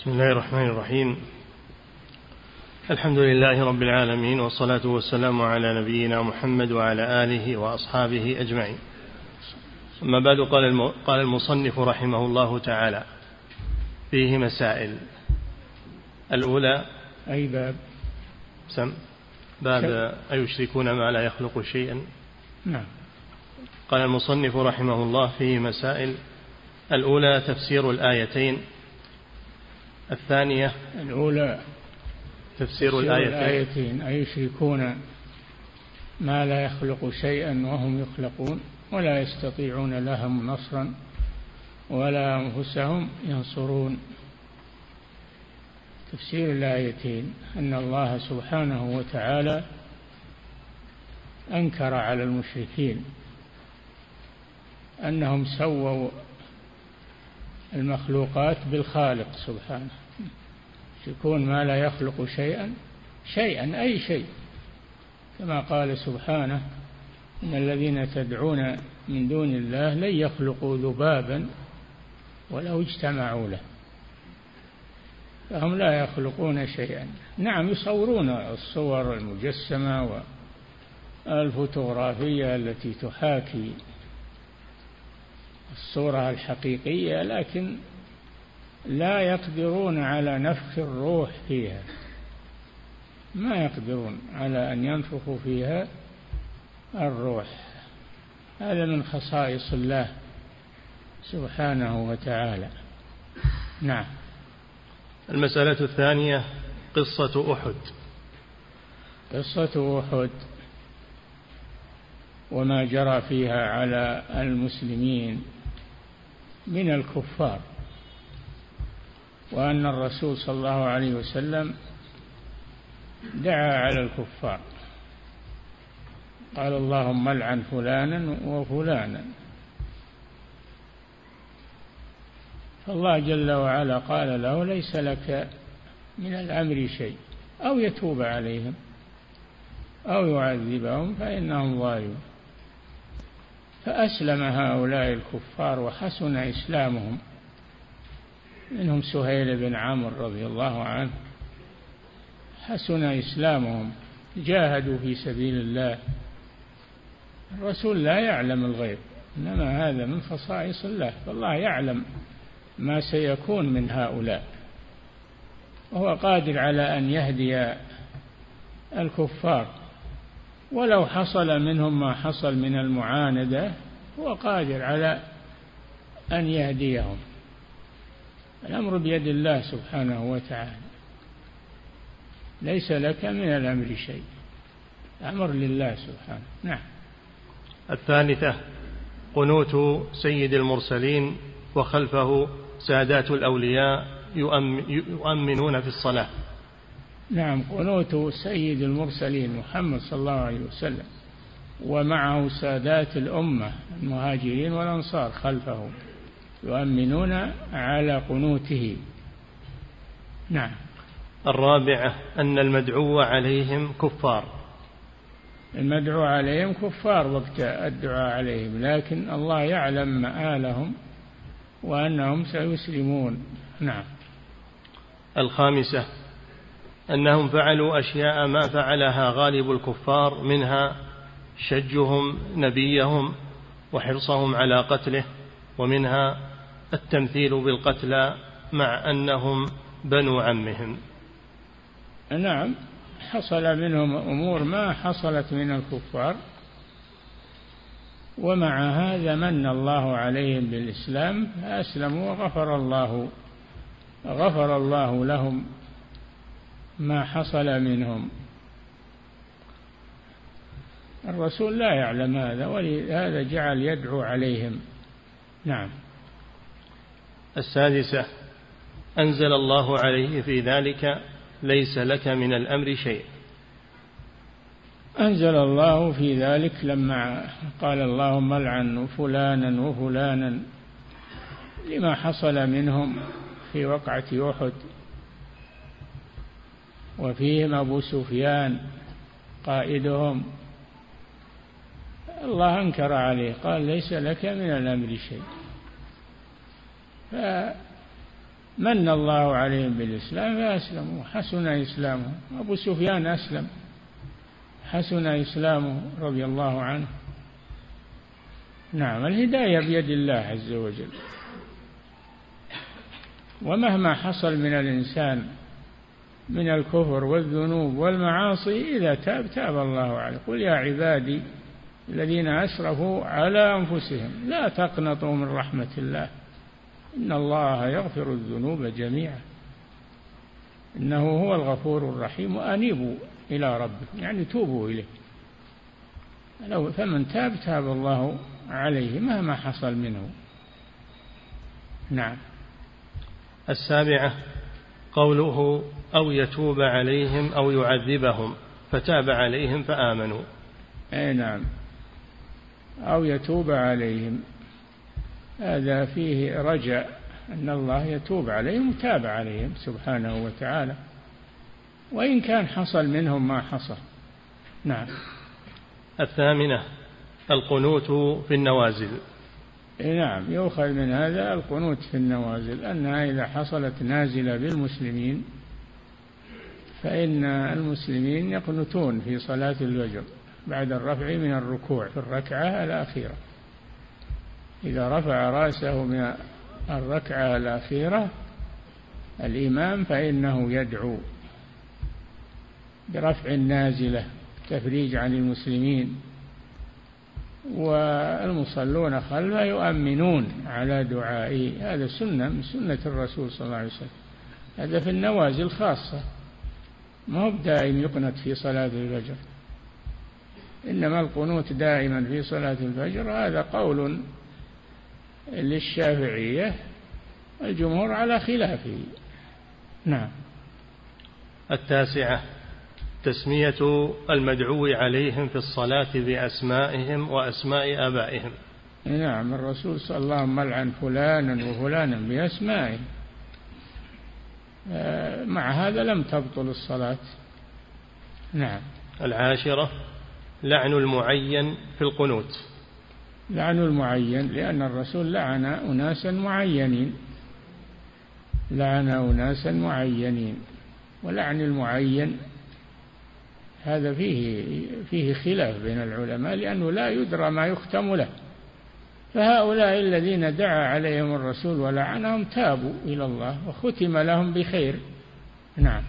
بسم الله الرحمن الرحيم. الحمد لله رب العالمين والصلاة والسلام على نبينا محمد وعلى آله وأصحابه أجمعين. أما بعد قال قال المصنف رحمه الله تعالى فيه مسائل. الأولى أي باب؟ سم باب أيشركون ما لا يخلق شيئا؟ نعم. قال المصنف رحمه الله فيه مسائل. الأولى تفسير الآيتين. الثانية الأولى تفسير الآيتين, الآيتين أيشركون ما لا يخلق شيئا وهم يخلقون ولا يستطيعون لهم نصرا ولا أنفسهم ينصرون. تفسير الآيتين أن الله سبحانه وتعالى أنكر على المشركين أنهم سووا المخلوقات بالخالق سبحانه. يكون ما لا يخلق شيئا شيئا أي شيء. كما قال سبحانه إن الذين تدعون من دون الله لن يخلقوا ذبابا ولو اجتمعوا له. فهم لا يخلقون شيئا. نعم يصورون الصور المجسمة والفوتوغرافية التي تحاكي الصورة الحقيقية لكن لا يقدرون على نفخ الروح فيها. ما يقدرون على أن ينفخوا فيها الروح. هذا من خصائص الله سبحانه وتعالى. نعم. المسألة الثانية قصة أحد. قصة أحد وما جرى فيها على المسلمين. من الكفار وأن الرسول صلى الله عليه وسلم دعا على الكفار. قال اللهم العن فلانا وفلانا. فالله جل وعلا قال له ليس لك من الأمر شيء أو يتوب عليهم أو يعذبهم فإنهم ظالمون. فأسلم هؤلاء الكفار وحسن إسلامهم. منهم سهيل بن عمرو رضي الله عنه. حسن إسلامهم. جاهدوا في سبيل الله. الرسول لا يعلم الغيب إنما هذا من خصائص الله. فالله يعلم ما سيكون من هؤلاء. وهو قادر على أن يهدي الكفار. ولو حصل منهم ما حصل من المعاندة هو قادر على أن يهديهم. الأمر بيد الله سبحانه وتعالى. ليس لك من الأمر شيء. الأمر لله سبحانه. نعم. الثالثة قنوت سيد المرسلين وخلفه سادات الأولياء يؤمنون في الصلاة. نعم قنوت سيد المرسلين محمد صلى الله عليه وسلم ومعه سادات الأمة المهاجرين والأنصار خلفه يؤمنون على قنوته. نعم. الرابعة أن المدعو عليهم كفار. المدعو عليهم كفار وقت الدعاء عليهم لكن الله يعلم مآلهم وأنهم سيسلمون. نعم. الخامسة أنهم فعلوا أشياء ما فعلها غالب الكفار منها شجهم نبيهم وحرصهم على قتله ومنها التمثيل بالقتلى مع أنهم بنو عمهم. نعم حصل منهم أمور ما حصلت من الكفار ومع هذا من الله عليهم بالإسلام فأسلموا وغفر الله غفر الله لهم. ما حصل منهم. الرسول لا يعلم هذا ولهذا جعل يدعو عليهم. نعم. السادسة أنزل الله عليه في ذلك ليس لك من الأمر شيء. أنزل الله في ذلك لما قال اللهم العن فلانا وفلانا لما حصل منهم في وقعة أحد. وفيهم أبو سفيان قائدهم. الله أنكر عليه قال ليس لك من الأمر شيء. من الله عليهم بالإسلام فأسلموا حسن إسلامه أبو سفيان أسلم حسن إسلامه رضي الله عنه. نعم الهداية بيد الله عز وجل. ومهما حصل من الإنسان من الكفر والذنوب والمعاصي إذا تاب تاب الله عليه. قل يا عبادي الذين أسرفوا على أنفسهم لا تقنطوا من رحمة الله. إن الله يغفر الذنوب جميعا. إنه هو الغفور الرحيم وأنيبوا إلى ربكم يعني توبوا إليه. لو فمن تاب تاب الله عليه مهما حصل منه. نعم. السابعة قوله أو يتوب عليهم أو يعذبهم فتاب عليهم فآمنوا. أي نعم. أو يتوب عليهم. هذا فيه رجاء أن الله يتوب عليهم وتاب عليهم سبحانه وتعالى. وإن كان حصل منهم ما حصل. نعم. الثامنة القنوت في النوازل. نعم. يؤخذ من هذا القنوت في النوازل أنها إذا حصلت نازلة بالمسلمين فإن المسلمين يقنتون في صلاة الفجر بعد الرفع من الركوع في الركعة الأخيرة. إذا رفع رأسه من الركعة الأخيرة الإمام فإنه يدعو برفع النازلة تفريج عن المسلمين. والمصلون خلفه يؤمنون على دعائه. هذا سنة من سنة الرسول صلى الله عليه وسلم. هذا في النوازل خاصة ما هو دائم يقنت في صلاة الفجر. إنما القنوت دائما في صلاة الفجر هذا قول للشافعية الجمهور على خلافه. نعم. التاسعة تسمية المدعو عليهم في الصلاة بأسمائهم وأسماء آبائهم. نعم الرسول صلى الله عليه وسلم ملعن فلانا وفلانا بأسمائهم مع هذا لم تبطل الصلاة. نعم. العاشرة لعن المعين في القنوت. لعن المعين لأن الرسول لعن أناسا معينين. لعن أناسا معينين. ولعن المعين هذا فيه فيه خلاف بين العلماء لأنه لا يدرى ما يختم له. فهؤلاء الذين دعا عليهم الرسول ولعنهم تابوا إلى الله وختم لهم بخير. نعم.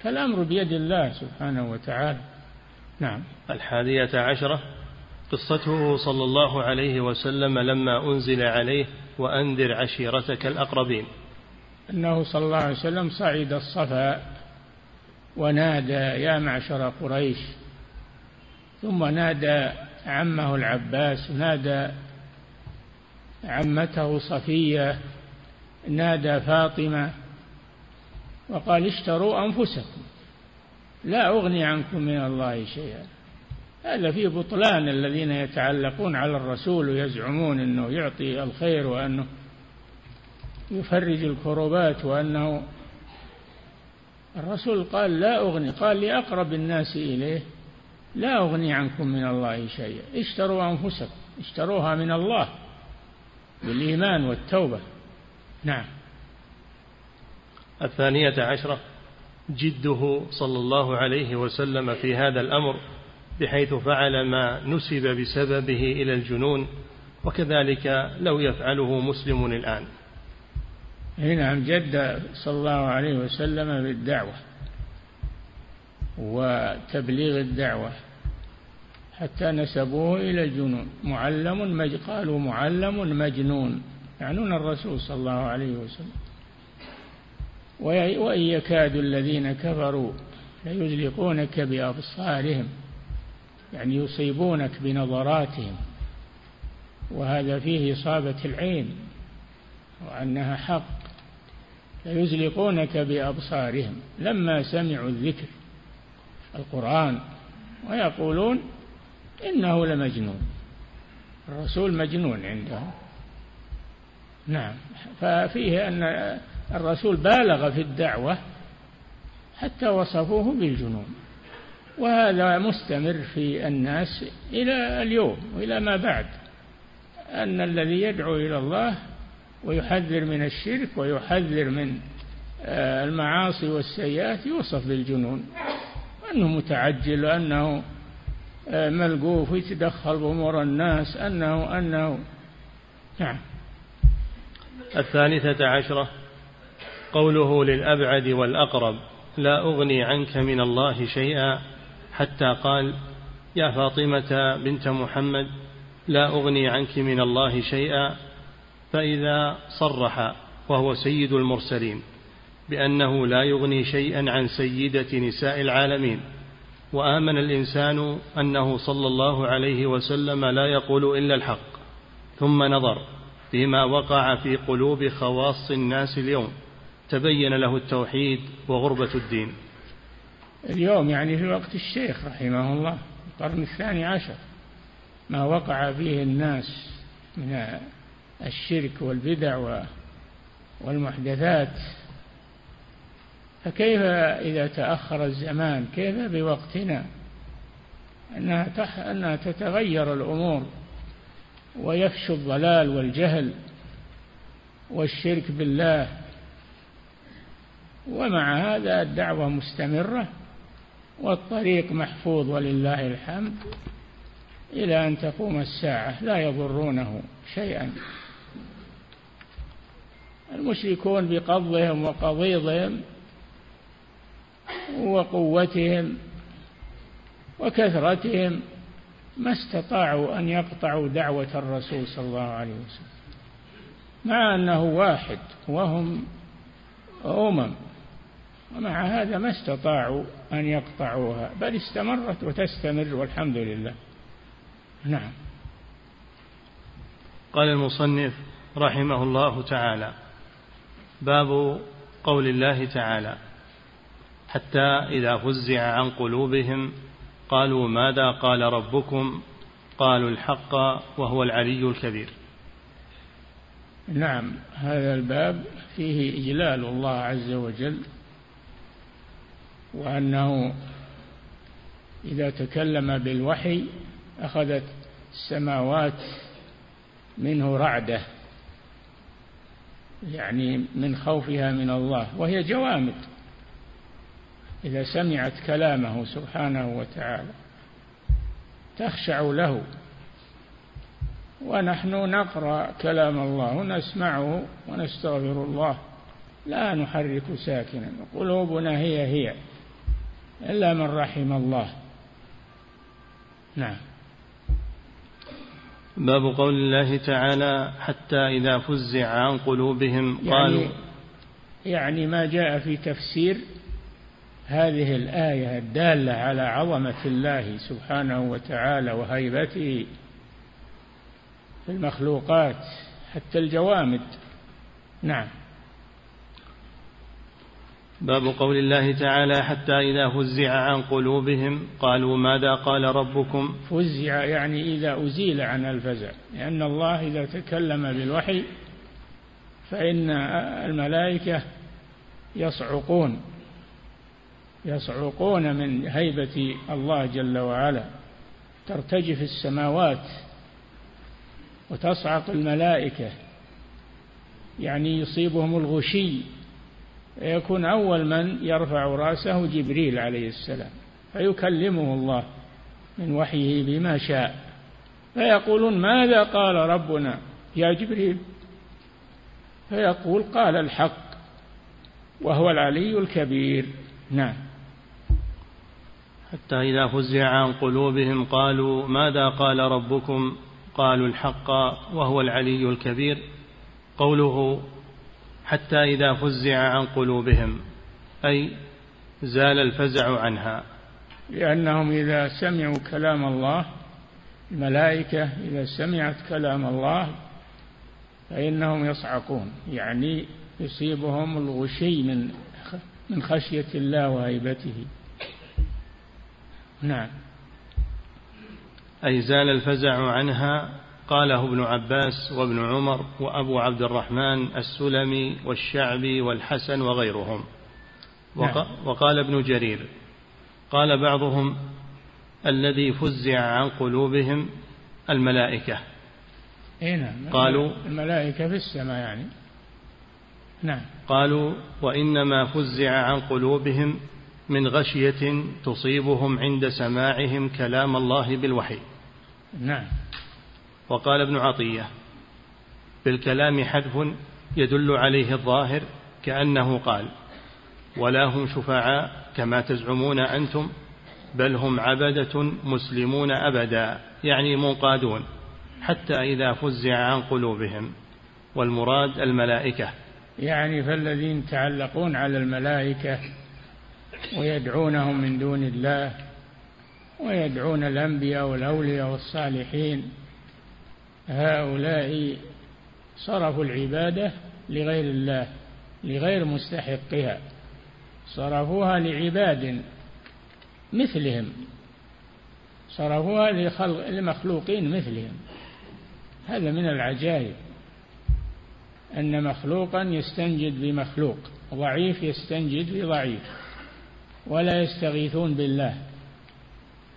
فالأمر بيد الله سبحانه وتعالى. نعم. الحادية عشرة. قصته صلى الله عليه وسلم لما أنزل عليه وأنذر عشيرتك الأقربين. أنه صلى الله عليه وسلم صعد الصفا ونادى يا معشر قريش. ثم نادى عمه العباس نادى عمته صفية نادى فاطمة وقال اشتروا أنفسكم لا أغني عنكم من الله شيئا. هذا فيه بطلان الذين يتعلقون على الرسول ويزعمون أنه يعطي الخير وأنه يفرج الكروبات وأنه الرسول قال لا أغني قال لأقرب الناس إليه لا أغني عنكم من الله شيئا اشتروا أنفسكم اشتروها من الله. بالإيمان والتوبة. نعم. الثانية عشرة. جده صلى الله عليه وسلم في هذا الأمر بحيث فعل ما نسب بسببه إلى الجنون وكذلك لو يفعله مسلم الآن. نعم جد صلى الله عليه وسلم بالدعوة وتبليغ الدعوة. حتى نسبوه إلى الجنون. معلم مج قالوا معلم مجنون يعنون الرسول صلى الله عليه وسلم. وإن يكاد الذين كفروا ليزلقونك بأبصارهم يعني يصيبونك بنظراتهم. وهذا فيه إصابة العين وأنها حق. ليزلقونك بأبصارهم لما سمعوا الذكر القرآن ويقولون إنه لمجنون. الرسول مجنون عندهم نعم. ففيه أن الرسول بالغ في الدعوة حتى وصفوه بالجنون. وهذا مستمر في الناس إلى اليوم وإلى ما بعد. أن الذي يدعو إلى الله ويحذر من الشرك ويحذر من آه، المعاصي والسيئات يوصف بالجنون. أنه متعجل وأنه ملقوف ويتدخل بأمور الناس أنه أنه نعم. الثالثة عشرة قوله للأبعد والأقرب لا أغني عنك من الله شيئا حتى قال يا فاطمة بنت محمد لا أغني عنك من الله شيئا فإذا صرح وهو سيد المرسلين بأنه لا يغني شيئا عن سيدة نساء العالمين. وآمن الإنسان أنه صلى الله عليه وسلم لا يقول إلا الحق ثم نظر فيما وقع في قلوب خواص الناس اليوم تبين له التوحيد وغربة الدين. اليوم يعني في وقت الشيخ رحمه الله القرن الثاني عشر ما وقع فيه الناس من الشرك والبدع والمحدثات فكيف إذا تأخر الزمان؟ كيف بوقتنا؟ أنها, تح... أنها تتغير الأمور ويفشو الضلال والجهل والشرك بالله. ومع هذا الدعوة مستمرة والطريق محفوظ ولله الحمد إلى أن تقوم الساعة لا يضرونه شيئا. المشركون بقبضهم وقضيضهم وقوتهم وكثرتهم ما استطاعوا أن يقطعوا دعوة الرسول صلى الله عليه وسلم. مع أنه واحد وهم أمم ومع هذا ما استطاعوا أن يقطعوها بل استمرت وتستمر والحمد لله. نعم. قال المصنف رحمه الله تعالى باب قول الله تعالى حتى إذا فزع عن قلوبهم قالوا ماذا قال ربكم؟ قالوا الحق وهو العلي الكبير. نعم هذا الباب فيه إجلال الله عز وجل وأنه إذا تكلم بالوحي أخذت السماوات منه رعدة يعني من خوفها من الله وهي جوامد. إذا سمعت كلامه سبحانه وتعالى تخشع له. ونحن نقرأ كلام الله ونسمعه ونستغفر الله. لا نحرك ساكنا. قلوبنا هي هي إلا من رحم الله. نعم. باب قول الله تعالى حتى إذا فزع عن قلوبهم قالوا يعني, يعني ما جاء في تفسير هذه الآية الدالة على عظمة الله سبحانه وتعالى وهيبته في المخلوقات حتى الجوامد. نعم. باب قول الله تعالى حتى إذا فزع عن قلوبهم قالوا ماذا قال ربكم؟ فزع يعني إذا أزيل عن الفزع لأن الله إذا تكلم بالوحي فإن الملائكة يصعقون. يصعقون من هيبة الله جل وعلا ترتجف السماوات وتصعق الملائكة يعني يصيبهم الغشي يكون أول من يرفع رأسه جبريل عليه السلام فيكلمه الله من وحيه بما شاء فيقولون ماذا قال ربنا يا جبريل؟ فيقول قال الحق وهو العلي الكبير. نعم. حتى إذا فزع عن قلوبهم قالوا ماذا قال ربكم؟ قالوا الحق وهو العلي الكبير. قوله حتى إذا فزع عن قلوبهم أي زال الفزع عنها. لأنهم إذا سمعوا كلام الله الملائكة إذا سمعت كلام الله فإنهم يصعقون. يعني يصيبهم الغشي من من خشية الله وهيبته. نعم. أي زال الفزع عنها قاله ابن عباس وابن عمر وأبو عبد الرحمن السلمي والشعبي والحسن وغيرهم. نعم. وقال ابن جرير قال بعضهم الذي فزع عن قلوبهم الملائكة. اي نعم. قالوا الملائكة في السماء يعني. نعم. قالوا وإنما فزع عن قلوبهم من غشية تصيبهم عند سماعهم كلام الله بالوحي. نعم. وقال ابن عطية بالكلام حذف يدل عليه الظاهر كأنه قال ولا هم شفعاء كما تزعمون أنتم بل هم عبدة مسلمون أبدا يعني منقادون حتى إذا فزع عن قلوبهم. والمراد الملائكة. يعني فالذين تعلقون على الملائكة ويدعونهم من دون الله ويدعون الأنبياء والأولياء والصالحين. هؤلاء صرفوا العبادة لغير الله لغير مستحقها. صرفوها لعباد مثلهم. صرفوها لخلق لمخلوقين مثلهم. هذا من العجائب. أن مخلوقا يستنجد بمخلوق ضعيف يستنجد بضعيف. ولا يستغيثون بالله.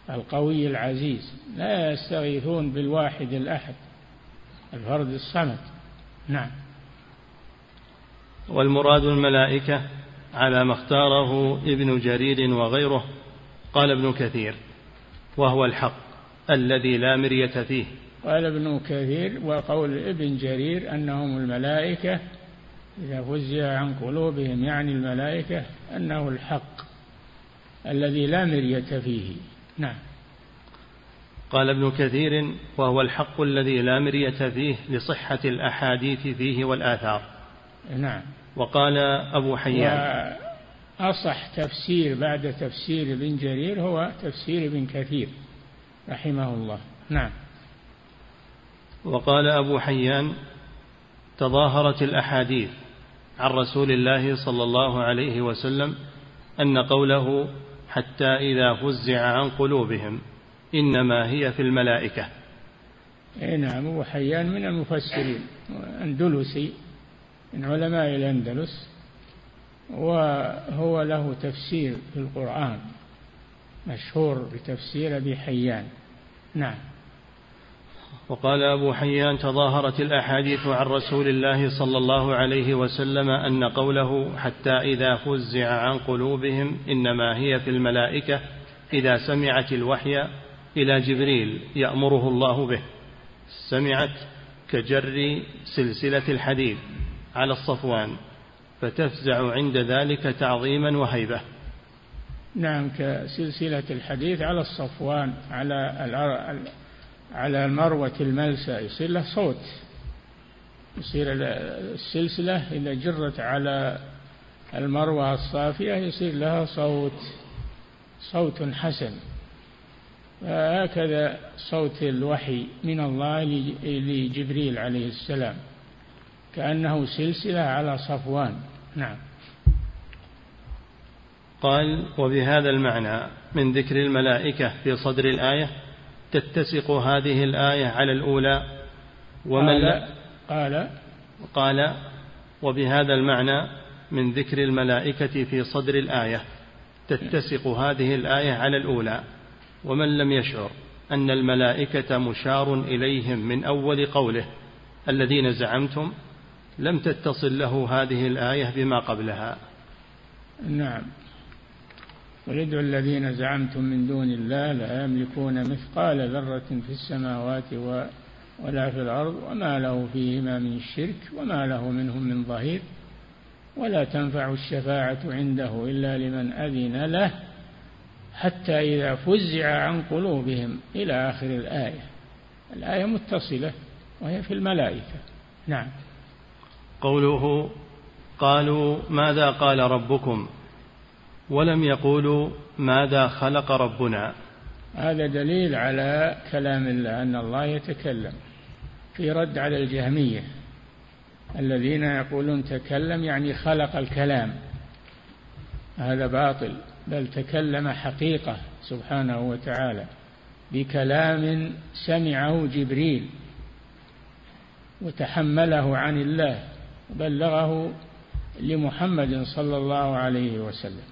القوي العزيز. لا يستغيثون بالواحد الأحد. الفرد الصمد. نعم. والمراد الملائكة على ما اختاره ابن جرير وغيره قال ابن كثير وهو الحق الذي لا مرية فيه. قال ابن كثير وقول ابن جرير أنهم الملائكة إذا فزع عن قلوبهم يعني الملائكة أنه الحق. الذي لا مرية فيه. نعم. قال ابن كثير وهو الحق الذي لا مرية فيه لصحة الأحاديث فيه والآثار. نعم. وقال أبو حيان. أصح تفسير بعد تفسير ابن جرير هو تفسير ابن كثير رحمه الله. نعم. وقال أبو حيان تظاهرت الأحاديث عن رسول الله صلى الله عليه وسلم أن قوله حتى إذا فزع عن قلوبهم إنما هي في الملائكة. أي نعم أبو حيان من المفسرين أندلسي من علماء الأندلس وهو له تفسير في القرآن مشهور بتفسير أبي حيان. نعم. وقال أبو حيان تظاهرت الأحاديث عن رسول الله صلى الله عليه وسلم أن قوله حتى إذا فزع عن قلوبهم إنما هي في الملائكة إذا سمعت الوحي إلى جبريل يأمره الله به. سمعت كجر سلسلة الحديد على الصفوان فتفزع عند ذلك تعظيما وهيبة. نعم كسلسلة الحديث على الصفوان على على المروة الملسى يصير له صوت. يصير السلسلة إذا جرت على المروة الصافية يصير لها صوت صوت حسن. هكذا صوت الوحي من الله لجبريل عليه السلام كأنه سلسلة على صفوان. نعم. قال وبهذا المعنى من ذكر الملائكة في صدر الآية تتسق هذه الآية على الأولى؟ ومن قال, قال قال وبهذا المعنى من ذكر الملائكة في صدر الآية تتسق هذه الآية على الأولى. ومن لم يشعر أن الملائكة مشار إليهم من أول قوله الذين زعمتم لم تتصل له هذه الآية بما قبلها. نعم. قل الذين زعمتم من دون الله لا يملكون مثقال ذرة في السماوات ولا في الأرض وما له فيهما من شرك وما له منهم من ظهير ولا تنفع الشفاعة عنده إلا لمن أذن له حتى إذا فزع عن قلوبهم إلى آخر الآية. الآية متصلة وهي في الملائكة. نعم. قوله قالوا ماذا قال ربكم؟ ولم يقولوا ماذا خلق ربنا. هذا دليل على كلام الله أن الله يتكلم في رد على الجهمية. الذين يقولون تكلم يعني خلق الكلام. هذا باطل بل تكلم حقيقة سبحانه وتعالى بكلام سمعه جبريل وتحمله عن الله وبلغه لمحمد صلى الله عليه وسلم.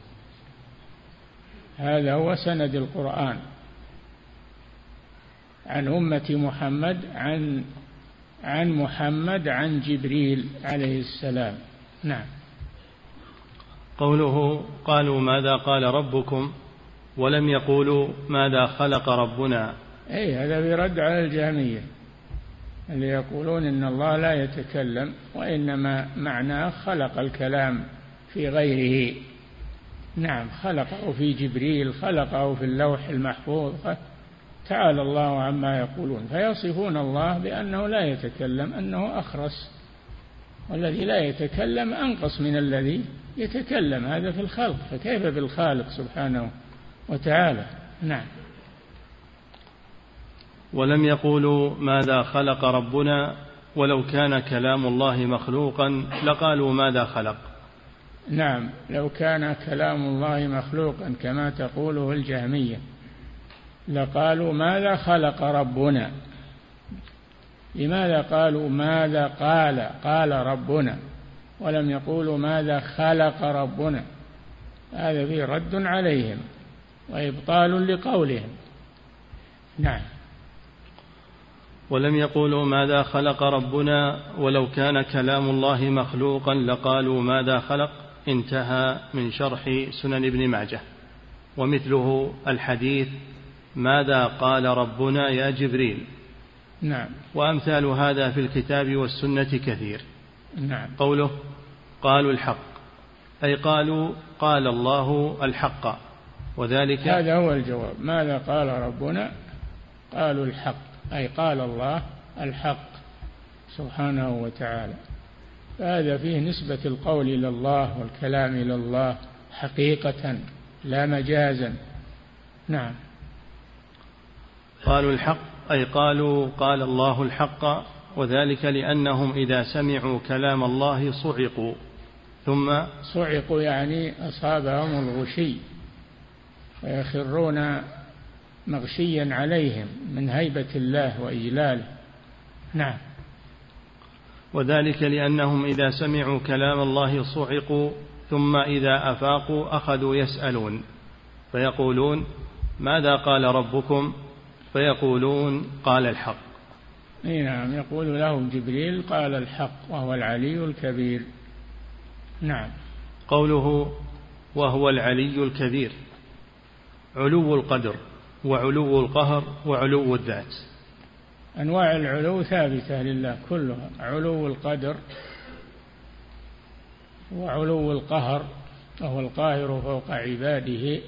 هذا هو سند القرآن عن أمة محمد عن عن محمد عن جبريل عليه السلام. نعم. قوله قالوا ماذا قال ربكم ولم يقولوا ماذا خلق ربنا. إي هذا برد على الجهمية. اللي يقولون إن الله لا يتكلم وإنما معناه خلق الكلام في غيره. نعم خلقه في جبريل خلقه في اللوح المحفوظ. تعالى الله عما يقولون. فيصفون الله بأنه لا يتكلم أنه أخرس. والذي لا يتكلم أنقص من الذي يتكلم. هذا في الخلق. فكيف بالخالق سبحانه وتعالى؟ نعم. ولم يقولوا ماذا خلق ربنا ولو كان كلام الله مخلوقا لقالوا ماذا خلق. نعم لو كان كلام الله مخلوقا كما تقوله الجهمية. لقالوا ماذا خلق ربنا؟ لماذا قالوا ماذا قال؟ قال ربنا. ولم يقولوا ماذا خلق ربنا. هذا فيه رد عليهم وإبطال لقولهم. نعم. ولم يقولوا ماذا خلق ربنا ولو كان كلام الله مخلوقا لقالوا ماذا خلق. انتهى من شرح سنن ابن ماجه ومثله الحديث ماذا قال ربنا يا جبريل؟ نعم. وأمثال هذا في الكتاب والسنة كثير. نعم. قوله قالوا الحق أي قالوا قال الله الحق وذلك هذا هو الجواب. ماذا قال ربنا؟ قالوا الحق. أي قال الله الحق سبحانه وتعالى. فهذا فيه نسبة القول إلى الله والكلام إلى الله حقيقة لا مجازا. نعم. قالوا الحق أي قالوا قال الله الحق وذلك لأنهم إذا سمعوا كلام الله صعقوا. ثم صعقوا يعني أصابهم الغشي ويخرون مغشيا عليهم من هيبة الله وإجلاله. نعم. وذلك لأنهم إذا سمعوا كلام الله صعقوا ثم إذا أفاقوا أخذوا يسألون. فيقولون ماذا قال ربكم؟ فيقولون قال الحق. أي نعم يقول لهم جبريل قال الحق وهو العلي الكبير. نعم. قوله وهو العلي الكبير. علو القدر وعلو القهر وعلو الذات. أنواع العلو ثابتة لله كلها. علو القدر وعلو القهر وهو القاهر فوق عباده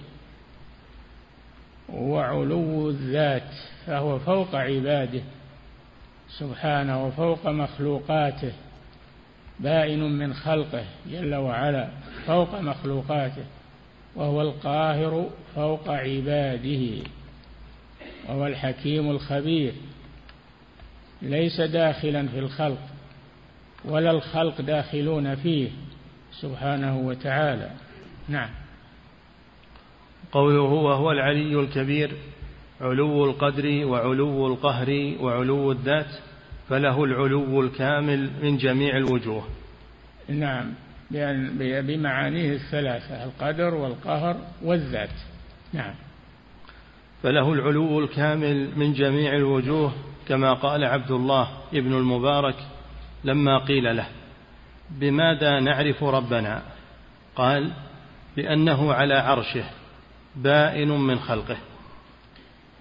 وعلو الذات فهو فوق عباده سبحانه وفوق مخلوقاته بائن من خلقه جل وعلا فوق مخلوقاته وهو القاهر فوق عباده وهو الحكيم الخبير. ليس داخلا في الخلق ولا الخلق داخلون فيه سبحانه وتعالى. نعم. قوله وهو العلي الكبير علو القدر وعلو القهر وعلو الذات فله العلو الكامل من جميع الوجوه. نعم. بمعانيه الثلاثة القدر والقهر والذات. نعم. فله العلو الكامل من جميع الوجوه كما قال عبد الله ابن المبارك لما قيل له بماذا نعرف ربنا؟ قال بأنه على عرشه بائن من خلقه.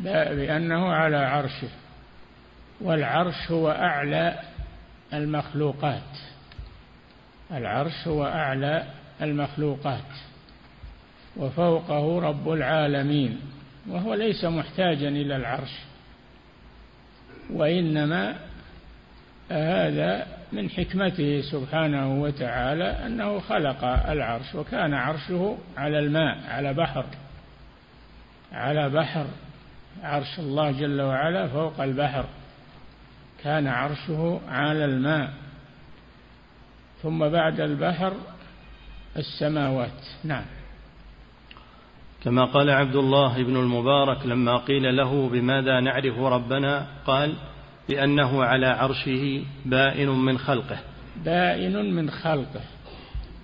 بأنه على عرشه والعرش هو أعلى المخلوقات. العرش هو أعلى المخلوقات وفوقه رب العالمين وهو ليس محتاجا إلى العرش. وإنما هذا من حكمته سبحانه وتعالى أنه خلق العرش وكان عرشه على الماء على بحر. على بحر. عرش الله جل وعلا فوق البحر. كان عرشه على الماء. ثم بعد البحر السماوات. نعم. كما قال عبد الله بن المبارك لما قيل له بماذا نعرف ربنا؟ قال بأنه على عرشه بائن من خلقه. بائن من خلقه.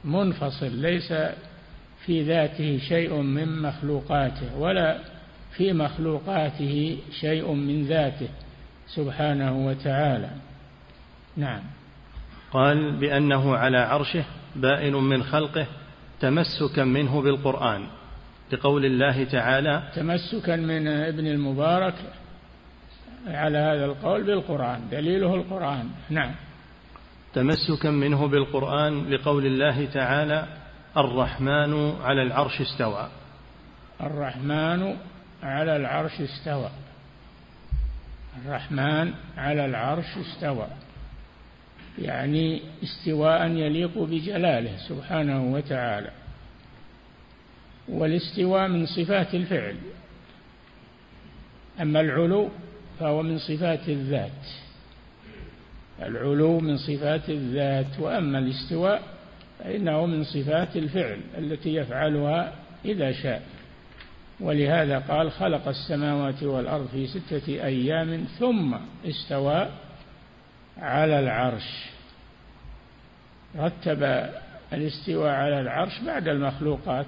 منفصل ليس في ذاته شيء من مخلوقاته ولا في مخلوقاته شيء من ذاته سبحانه وتعالى. نعم. قال بأنه على عرشه بائن من خلقه تمسكا منه بالقرآن. لقول الله تعالى تمسكا من ابن المبارك على هذا القول بالقرآن دليله القرآن. نعم. تمسكا منه بالقرآن لقول الله تعالى الرحمن على العرش استوى. الرحمن على العرش استوى. الرحمن على العرش استوى. يعني استواء يليق بجلاله سبحانه وتعالى. والاستواء من صفات الفعل. أما العلو فهو من صفات الذات. العلو من صفات الذات وأما الاستواء فإنه من صفات الفعل التي يفعلها إذا شاء. ولهذا قال خلق السماوات والأرض في ستة أيام ثم استوى على العرش. رتب الاستواء على العرش بعد المخلوقات.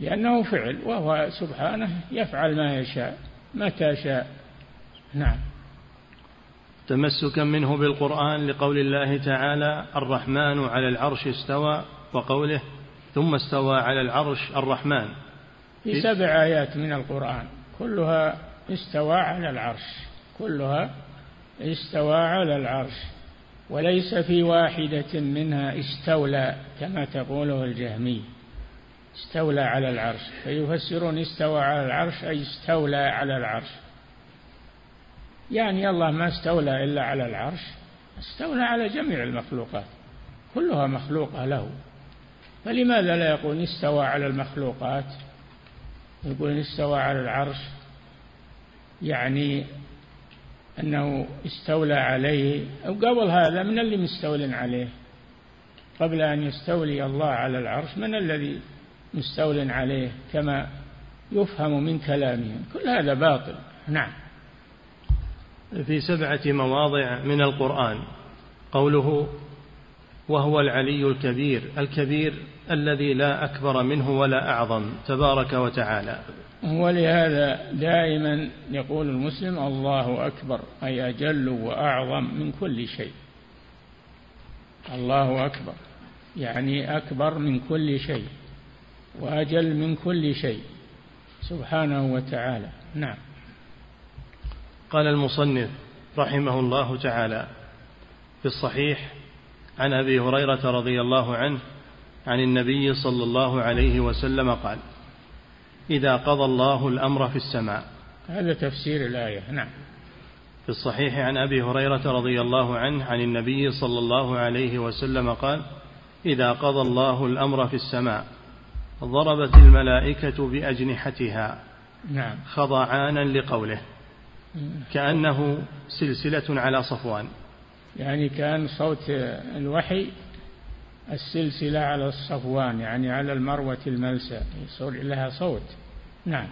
لأنه فعل وهو سبحانه يفعل ما يشاء متى شاء. نعم. تمسكا منه بالقرآن لقول الله تعالى الرحمن على العرش استوى وقوله ثم استوى على العرش الرحمن. في سبع آيات من القرآن كلها استوى على العرش كلها استوى على العرش وليس في واحدة منها استولى كما تقوله الجهمي. استولى على العرش. فيفسرون استوى على العرش أي استولى على العرش. يعني الله ما استولى إلا على العرش استولى على جميع المخلوقات. كلها مخلوقة له. فلماذا لا يقول استوى على المخلوقات؟ يقول استوى على العرش يعني أنه استولى عليه. أو قبل هذا من اللي مستول عليه؟ قبل أن يستولي الله على العرش من الذي مستول عليه كما يفهم من كلامهم كل هذا باطل. نعم. في سبعة مواضع من القرآن. قوله وهو العلي الكبير الكبير الذي لا أكبر منه ولا أعظم تبارك وتعالى. ولهذا دائما يقول المسلم الله أكبر أي أجل وأعظم من كل شيء. الله أكبر يعني أكبر من كل شيء. وأجل من كل شيء. سبحانه وتعالى. نعم. قال المصنف رحمه الله تعالى في الصحيح عن أبي هريرة رضي الله عنه عن النبي صلى الله عليه وسلم قال إذا قضى الله الأمر في السماء. هذا تفسير الآية. نعم. في الصحيح عن أبي هريرة رضي الله عنه عن النبي صلى الله عليه وسلم قال إذا قضى الله الأمر في السماء. ضربت الملائكة بأجنحتها نعم. خضعانا لقوله. كأنه سلسلة على صفوان. يعني كأن صوت الوحي السلسلة على الصفوان يعني على المروة الملسى. يصير لها صوت. نعم.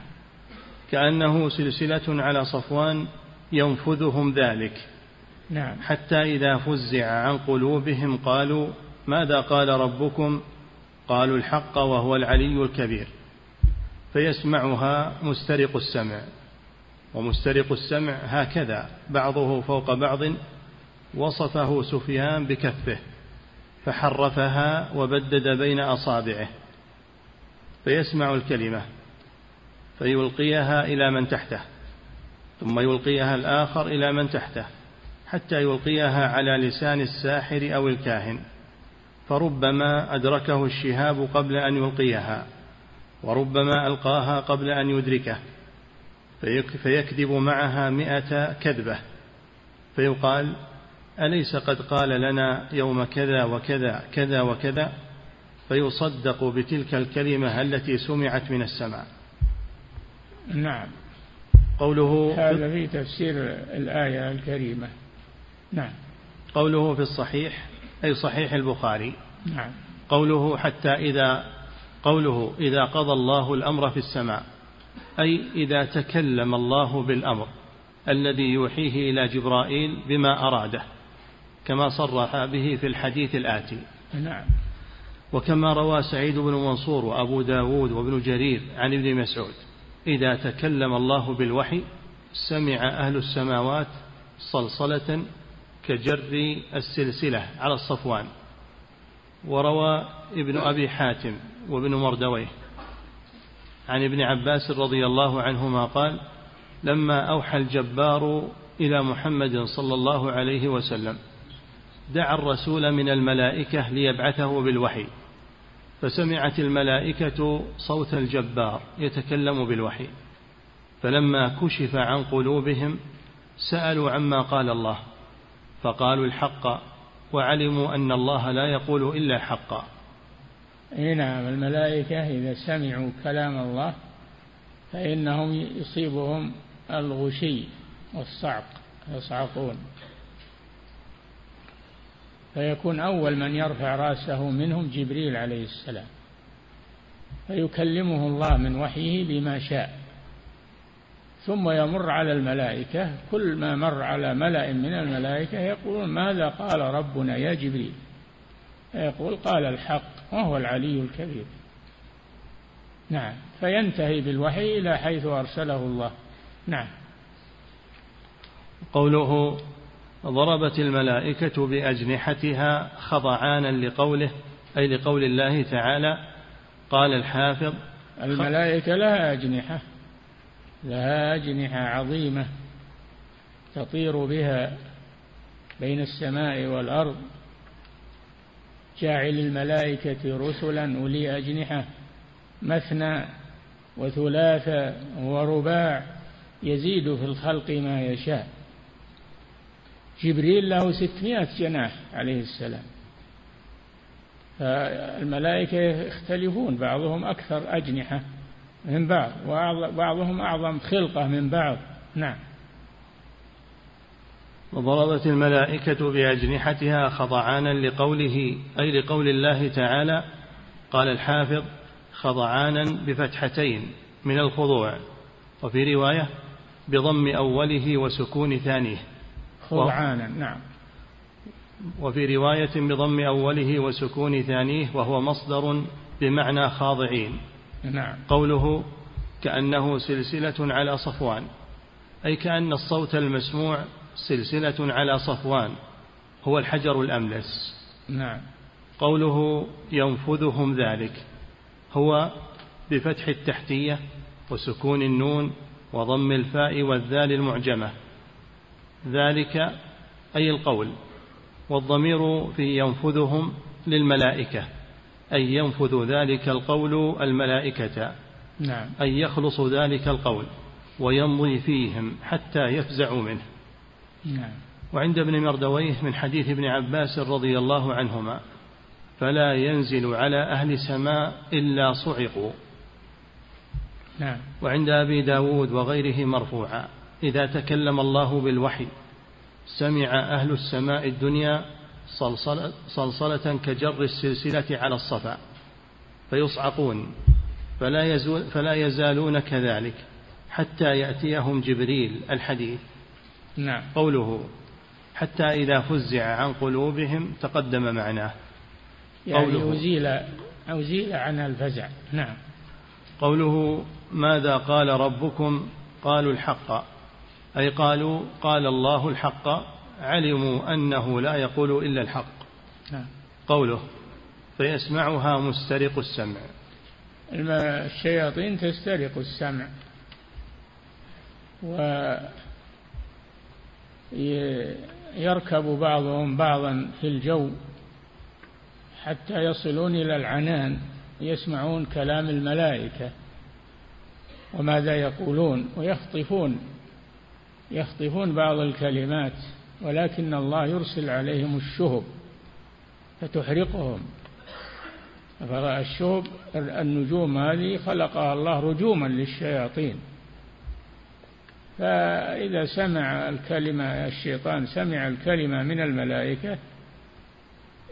كأنه سلسلة على صفوان ينفذهم ذلك. نعم. حتى إذا فزع عن قلوبهم قالوا ماذا قال ربكم قالوا الحق وهو العلي الكبير فيسمعها مسترق السمع ومسترق السمع هكذا بعضه فوق بعض وصفه سفيان بكفه فحرفها وبدد بين أصابعه فيسمع الكلمة فيلقيها إلى من تحته ثم يلقيها الآخر إلى من تحته حتى يلقيها على لسان الساحر أو الكاهن. فربما أدركه الشهاب قبل أن يلقيها وربما ألقاها قبل أن يدركه فيكذب معها مائه كذبة فيقال أليس قد قال لنا يوم كذا وكذا كذا وكذا؟ فيصدق بتلك الكلمة التي سمعت من السماء. نعم. قوله هذا في تفسير الآية الكريمة. نعم. قوله في الصحيح أي صحيح البخاري. نعم. قوله حتى إذا قوله إذا قضى الله الأمر في السماء أي إذا تكلم الله بالأمر الذي يوحيه إلى جبرائيل بما أراده كما صرح به في الحديث الآتي. نعم. وكما روى سعيد بن منصور وأبو داود وابن جرير عن ابن مسعود إذا تكلم الله بالوحي سمع أهل السماوات صلصلة كجر السلسلة على الصفوان وروى ابن أبي حاتم وابن مردويه. عن ابن عباس رضي الله عنهما قال لما أوحى الجبار إلى محمد صلى الله عليه وسلم دعا الرسول من الملائكة ليبعثه بالوحي فسمعت الملائكة صوت الجبار يتكلم بالوحي فلما كشف عن قلوبهم سألوا عما قال الله فقالوا الحق وعلموا أن الله لا يقول إلا حقا. نعم الملائكة إذا سمعوا كلام الله فإنهم يصيبهم الغشي والصعق يصعقون. فيكون أول من يرفع رأسه منهم جبريل عليه السلام فيكلمه الله من وحيه بما شاء. ثم يمر على الملائكة كل ما مر على ملأ من الملائكة يقولون ماذا قال ربنا يا جبريل؟ يقول قال الحق وهو العلي الكبير. نعم فينتهي بالوحي إلى حيث أرسله الله. نعم. قوله ضربت الملائكة بأجنحتها خضعانا لقوله أي لقول الله تعالى قال الحافظ الملائكة لها أجنحة. لها أجنحة عظيمة تطير بها بين السماء والأرض. جاعل الملائكة رسلا أولي أجنحة مثنى وثلاثة ورباع يزيد في الخلق ما يشاء. جبريل له ستمائة جناح عليه السلام. فالملائكة يختلفون بعضهم أكثر أجنحة. من بعض. وبعضهم أعظم خلقة من بعض. نعم. وضربت الملائكة بأجنحتها خضعانا لقوله أي لقول الله تعالى قال الحافظ خضعانا بفتحتين من الخضوع. وفي رواية بضم أوله وسكون ثانية. خضعانا نعم. وفي رواية بضم أوله وسكون ثانية وهو مصدر بمعنى خاضعين. نعم. قوله كأنه سلسلة على صفوان. أي كأن الصوت المسموع سلسلة على صفوان. هو الحجر الأملس. نعم. قوله ينفذهم ذلك. هو بفتح التحتية وسكون النون وضم الفاء والذال المعجمة. ذلك أي القول. والضمير في ينفذهم للملائكة. أي ينفذ ذلك القول الملائكة نعم. أي يخلص ذلك القول ويمضي فيهم حتى يفزعوا منه. نعم. وعند ابن مردويه من حديث ابن عباس رضي الله عنهما فلا ينزل على أهل سماء إلا صعقوا. نعم. وعند أبي داود وغيره مرفوعا إذا تكلم الله بالوحي سمع أهل السماء الدنيا صلصلة, صلصلة كجر السلسلة على الصفا فيصعقون فلا, يزول فلا يزالون كذلك حتى يأتيهم جبريل الحديث. نعم. قوله حتى إذا فزع عن قلوبهم تقدم معناه. يعني أزيل أزيل عن الفزع. نعم. قوله ماذا قال ربكم؟ قالوا الحق. أي قالوا قال الله الحق. علموا أنه لا يقول إلا الحق. نعم. قوله فيسمعها مسترق السمع. الشياطين تسترق السمع. ويركب بعضهم بعضا في الجو حتى يصلون إلى العنان يسمعون كلام الملائكة. وماذا يقولون؟ ويخطفون. يخطفون بعض الكلمات. ولكن الله يرسل عليهم الشهب فتحرقهم فالشهب النجوم هذه خلقها الله رجوما للشياطين. فإذا سمع الكلمة الشيطان سمع الكلمة من الملائكة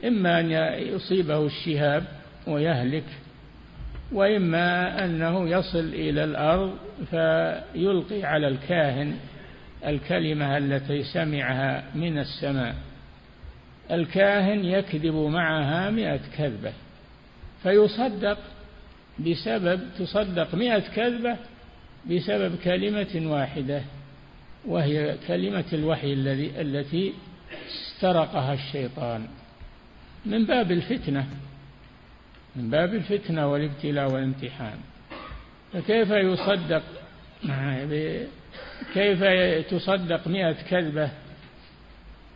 إما أن يصيبه الشهاب ويهلك وإما أنه يصل إلى الأرض فيلقي على الكاهن الكلمة التي سمعها من السماء. الكاهن يكذب معها مئة كذبة فيصدق بسبب تصدق مئة كذبة بسبب كلمة واحدة وهي كلمة الوحي الذي التي استرقها الشيطان. من باب الفتنة من باب الفتنة والابتلاء والامتحان فكيف يصدق كيف تصدق مئة كذبة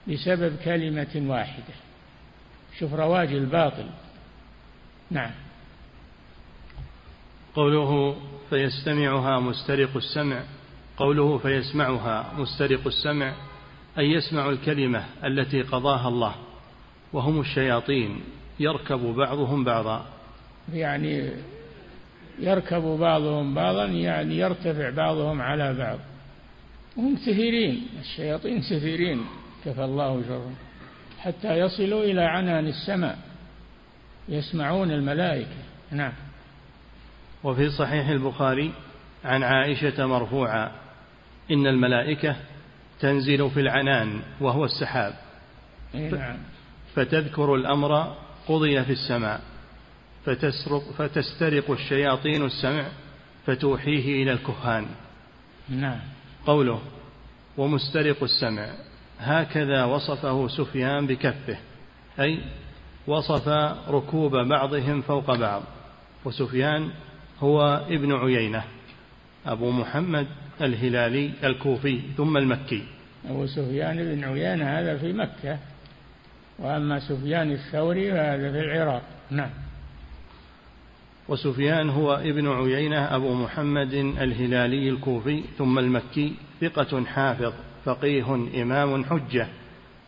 بسبب كلمة واحدة؟ شوف رواج الباطل. نعم. قوله فيستمعها مسترق السمع. قوله فيسمعها مسترق السمع أي يسمع الكلمة التي قضاها الله. وهم الشياطين يركب بعضهم بعضا. يعني يركب بعضهم بعضا يعني يرتفع بعضهم على بعض. هم سفيرين الشياطين سفيرين كفى الله شرهم. حتى يصلوا إلى عنان السماء يسمعون الملائكة. نعم. وفي صحيح البخاري عن عائشة مرفوعا إن الملائكة تنزل في العنان وهو السحاب. نعم. فتذكر الأمر قضي في السماء. فتسرق فتسترق الشياطين السمع فتوحيه إلى الكهان. نعم. قوله ومسترق السمع. هكذا وصفه سفيان بكفه أي وصف ركوب بعضهم فوق بعض. وسفيان هو ابن عيينة أبو محمد الهلالي الكوفي ثم المكي. أبو سفيان بن عيينة هذا في مكة وأما سفيان الثوري فهذا في العراق. نعم. وسفيان هو ابن عيينة أبو محمد الهلالي الكوفي ثم المكي ثقة حافظ فقيه إمام حجة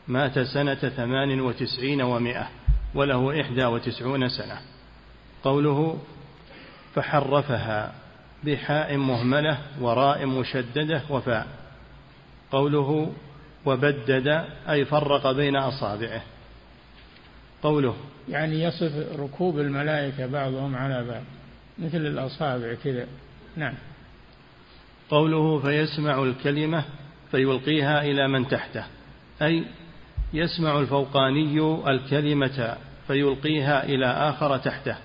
مات سنة ثمان وتسعين ومائة وله إحدى وتسعون سنة. قوله فحرفها بحاء مهملة وراء مشددة وفاء قوله وبدد أي فرق بين أصابعه. قوله يعني يصف ركوب الملائكة بعضهم على بعض مثل الأصابع كذا. نعم. قوله فيسمع الكلمة فيلقيها إلى من تحته أي يسمع الفوقاني الكلمة فيلقيها إلى آخر تحته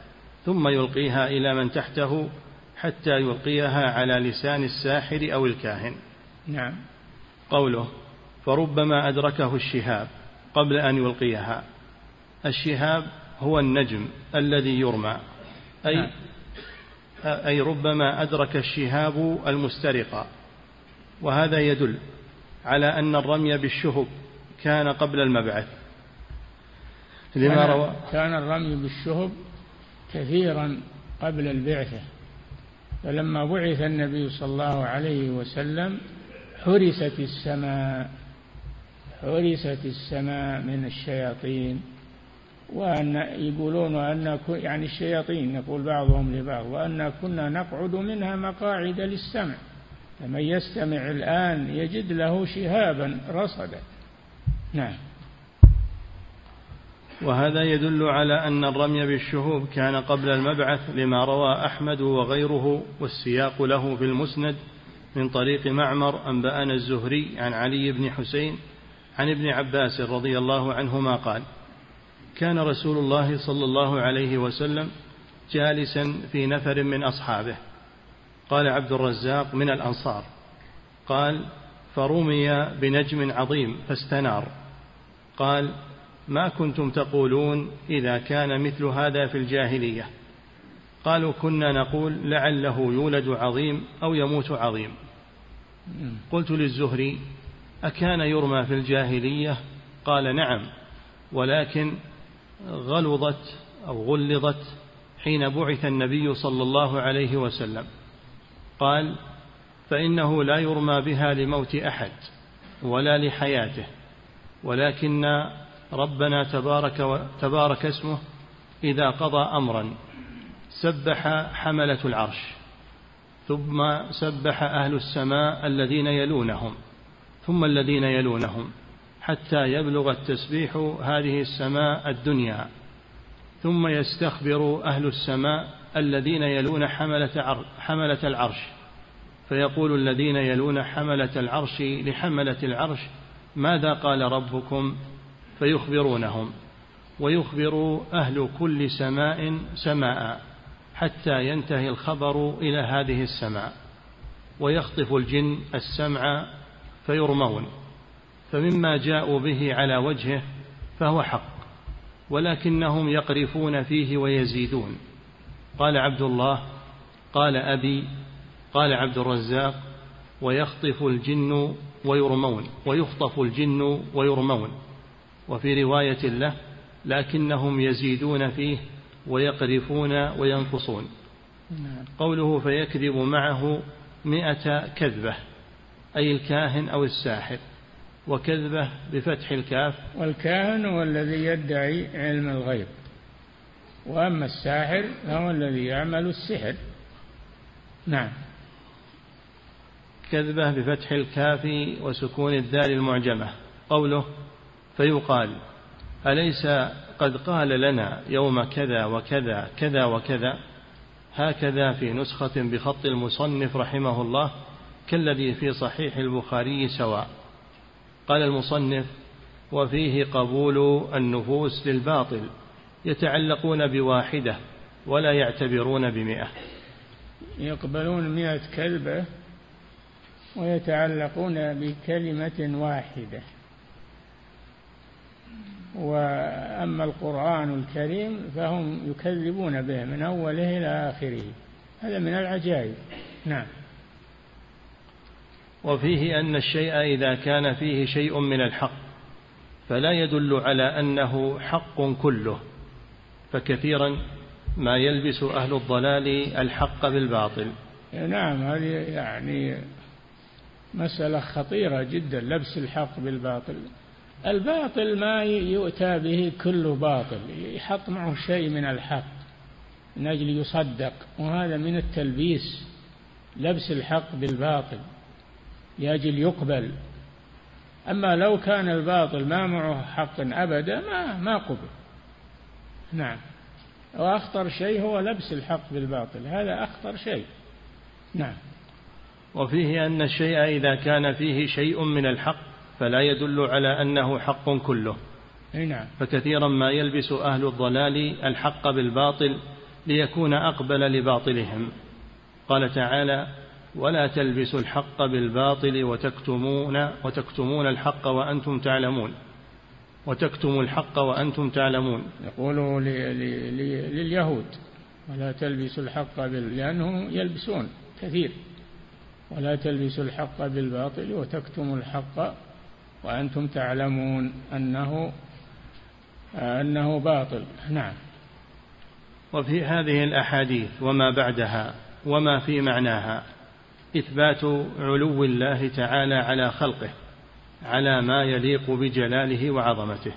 ثم يلقيها إلى من تحته حتى يلقيها على لسان الساحر أو الكاهن. نعم. قوله فربما أدركه الشهاب قبل أن يلقيها. الشهاب هو النجم الذي يرمى. أي نعم. أي ربما أدرك الشهاب المسترق. وهذا يدل على أن الرمي بالشهب كان قبل المبعث. لما روى كان الرمي بالشهب كثيرا قبل البعثة. فلما بعث النبي صلى الله عليه وسلم حرست السماء حرست السماء من الشياطين. وأن يقولون أن يعني الشياطين يقول بعضهم لبعض وأن كنا نقعد منها مقاعد للسمع. فمن يستمع الآن يجد له شهابا رصدا. نعم. وهذا يدل على أن الرمي بالشهوب كان قبل المبعث لما روى أحمد وغيره والسياق له في المسند من طريق معمر أنبأنا الزهري عن علي بن حسين عن ابن عباس رضي الله عنهما قال كان رسول الله صلى الله عليه وسلم جالسا في نفر من أصحابه. قال عبد الرزاق من الأنصار. قال فرمي بنجم عظيم فاستنار. قال ما كنتم تقولون إذا كان مثل هذا في الجاهلية. قالوا كنا نقول لعله يولد عظيم أو يموت عظيم. قلت للزهري أكان يرمى في الجاهلية؟ قال نعم ولكن غلظت أو غلظت حين بعث النبي صلى الله عليه وسلم. قال فإنه لا يرمى بها لموت أحد ولا لحياته ولكن ربنا تبارك, تبارك اسمه إذا قضى أمرا سبح حملة العرش ثم سبح أهل السماء الذين يلونهم ثم الذين يلونهم. حتى يبلغ التسبيح هذه السماء الدنيا ثم يستخبر أهل السماء الذين يلون حملة, حملة العرش. فيقول الذين يلون حملة العرش لحملة العرش ماذا قال ربكم؟ فيخبرونهم ويخبر أهل كل سماء سماء حتى ينتهي الخبر إلى هذه السماء ويخطف الجن السمع فيرمون. فمما جاءوا به على وجهه فهو حق ولكنهم يقرفون فيه ويزيدون. قال عبد الله قال أبي قال عبد الرزاق ويخطف الجن ويرمون ويخطف الجن ويرمون. وفي رواية له لكنهم يزيدون فيه ويقرفون وينقصون. نعم. قوله فيكذب معه مئة كذبة أي الكاهن أو الساحر. وكذبة بفتح الكاف. والكاهن هو الذي يدعي علم الغيب وأما الساحر فهو الذي يعمل السحر. نعم. كذبة بفتح الكاف وسكون الدال المعجمة. قوله فيقال أليس قد قال لنا يوم كذا وكذا كذا وكذا؟ هكذا في نسخة بخط المصنف رحمه الله كالذي في صحيح البخاري سواء. قال المصنف وفيه قبول النفوس للباطل يتعلقون بواحدة ولا يعتبرون بمئة. يقبلون مئة كلبة ويتعلقون بكلمة واحدة. وأما القرآن الكريم فهم يكذبون به من أوله إلى آخره. هذا من العجائب. نعم. وفيه أن الشيء إذا كان فيه شيء من الحق فلا يدل على أنه حق كله فكثيرا ما يلبس أهل الضلال الحق بالباطل. نعم هذه يعني مسألة خطيرة جدا لبس الحق بالباطل. الباطل ما يؤتى به كل باطل يحط معه شيء من الحق من أجل يصدق وهذا من التلبيس لبس الحق بالباطل. لأجل يقبل أما لو كان الباطل ما معه حق أبدا ما ما قبل. نعم. وأخطر شيء هو لبس الحق بالباطل. هذا أخطر شيء. نعم. وفيه أن الشيء إذا كان فيه شيء من الحق فلا يدل على أنه حق كله. نعم. فكثيرا ما يلبس أهل الضلال الحق بالباطل ليكون أقبل لباطلهم. قال تعالى ولا تلبسوا الحق بالباطل وتكتمون وتكتمون الحق وأنتم تعلمون. وتكتموا الحق وأنتم تعلمون. يقولوا لليهود ولا تلبسوا الحق بال... لأنهم يلبسون كثير. ولا تلبسوا الحق بالباطل وتكتموا الحق وأنتم تعلمون أنه أنه باطل. نعم. وفي هذه الأحاديث وما بعدها وما في معناها. إثبات علو الله تعالى على خلقه على ما يليق بجلاله وعظمته.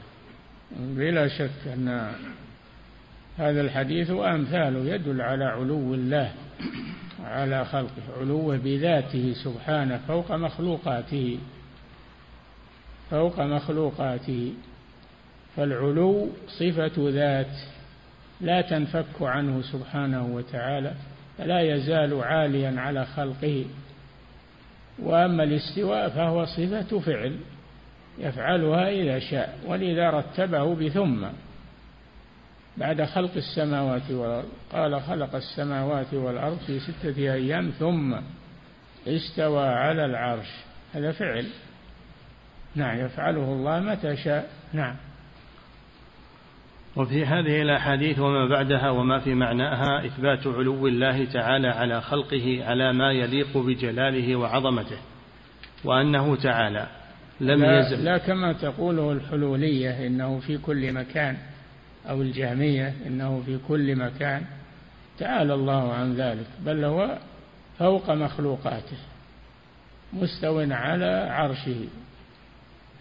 بلا شك أن هذا الحديث وأمثاله يدل على علو الله على خلقه علوه بذاته سبحانه فوق مخلوقاته فوق مخلوقاته. فالعلو صفة ذات لا تنفك عنه سبحانه وتعالى. فلا يزال عاليا على خلقه. وأما الاستواء فهو صفة فعل يفعلها إذا شاء ولذا رتبه بثم. بعد خلق السماوات والأرض قال خلق السماوات والأرض في ستة أيام ثم استوى على العرش. هذا فعل. نعم يفعله الله متى شاء. نعم. وفي هذه الأحاديث وما بعدها وما في معناها إثبات علو الله تعالى على خلقه على ما يليق بجلاله وعظمته وأنه تعالى لم لا يزل. لا كما تقوله الحلولية إنه في كل مكان أو الجهمية إنه في كل مكان. تعالى الله عن ذلك بل هو فوق مخلوقاته مستو على عرشه.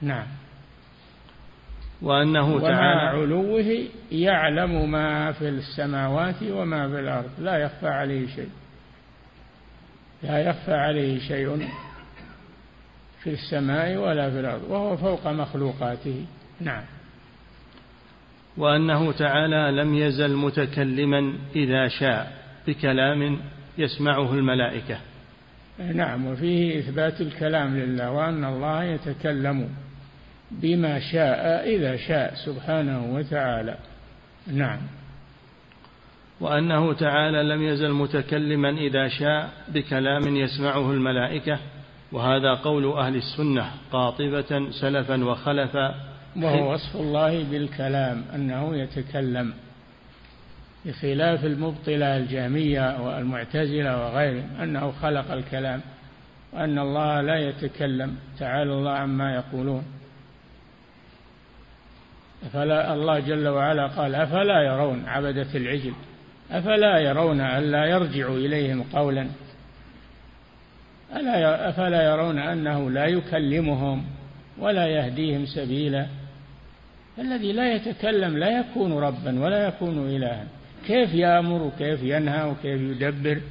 نعم. وأنه تعالى ومع علوه يعلم ما في السماوات وما في الأرض. لا يخفى عليه شيء. لا يخفى عليه شيء في السماء ولا في الأرض وهو فوق مخلوقاته. نعم. وأنه تعالى لم يزل متكلما إذا شاء بكلام يسمعه الملائكة. نعم وفيه إثبات الكلام لله وأن الله يتكلم. بما شاء إذا شاء سبحانه وتعالى. نعم. وأنه تعالى لم يزل متكلما إذا شاء بكلام يسمعه الملائكة وهذا قول أهل السنة قاطبة سلفا وخلفا. وهو وصف الله بالكلام أنه يتكلم بخلاف المبطلة الجامية والمعتزلة وغيرهم أنه خلق الكلام وأن الله لا يتكلم تعالى الله عما يقولون. فلا الله جل وعلا قال أفلا يرون عبدة العجل أفلا يرون ألا يرجع إليهم قولا ألا أفلا يرون أنه لا يكلمهم ولا يهديهم سبيلا الذي لا يتكلم لا يكون ربا ولا يكون إلها كيف يأمر وكيف ينهى وكيف يدبر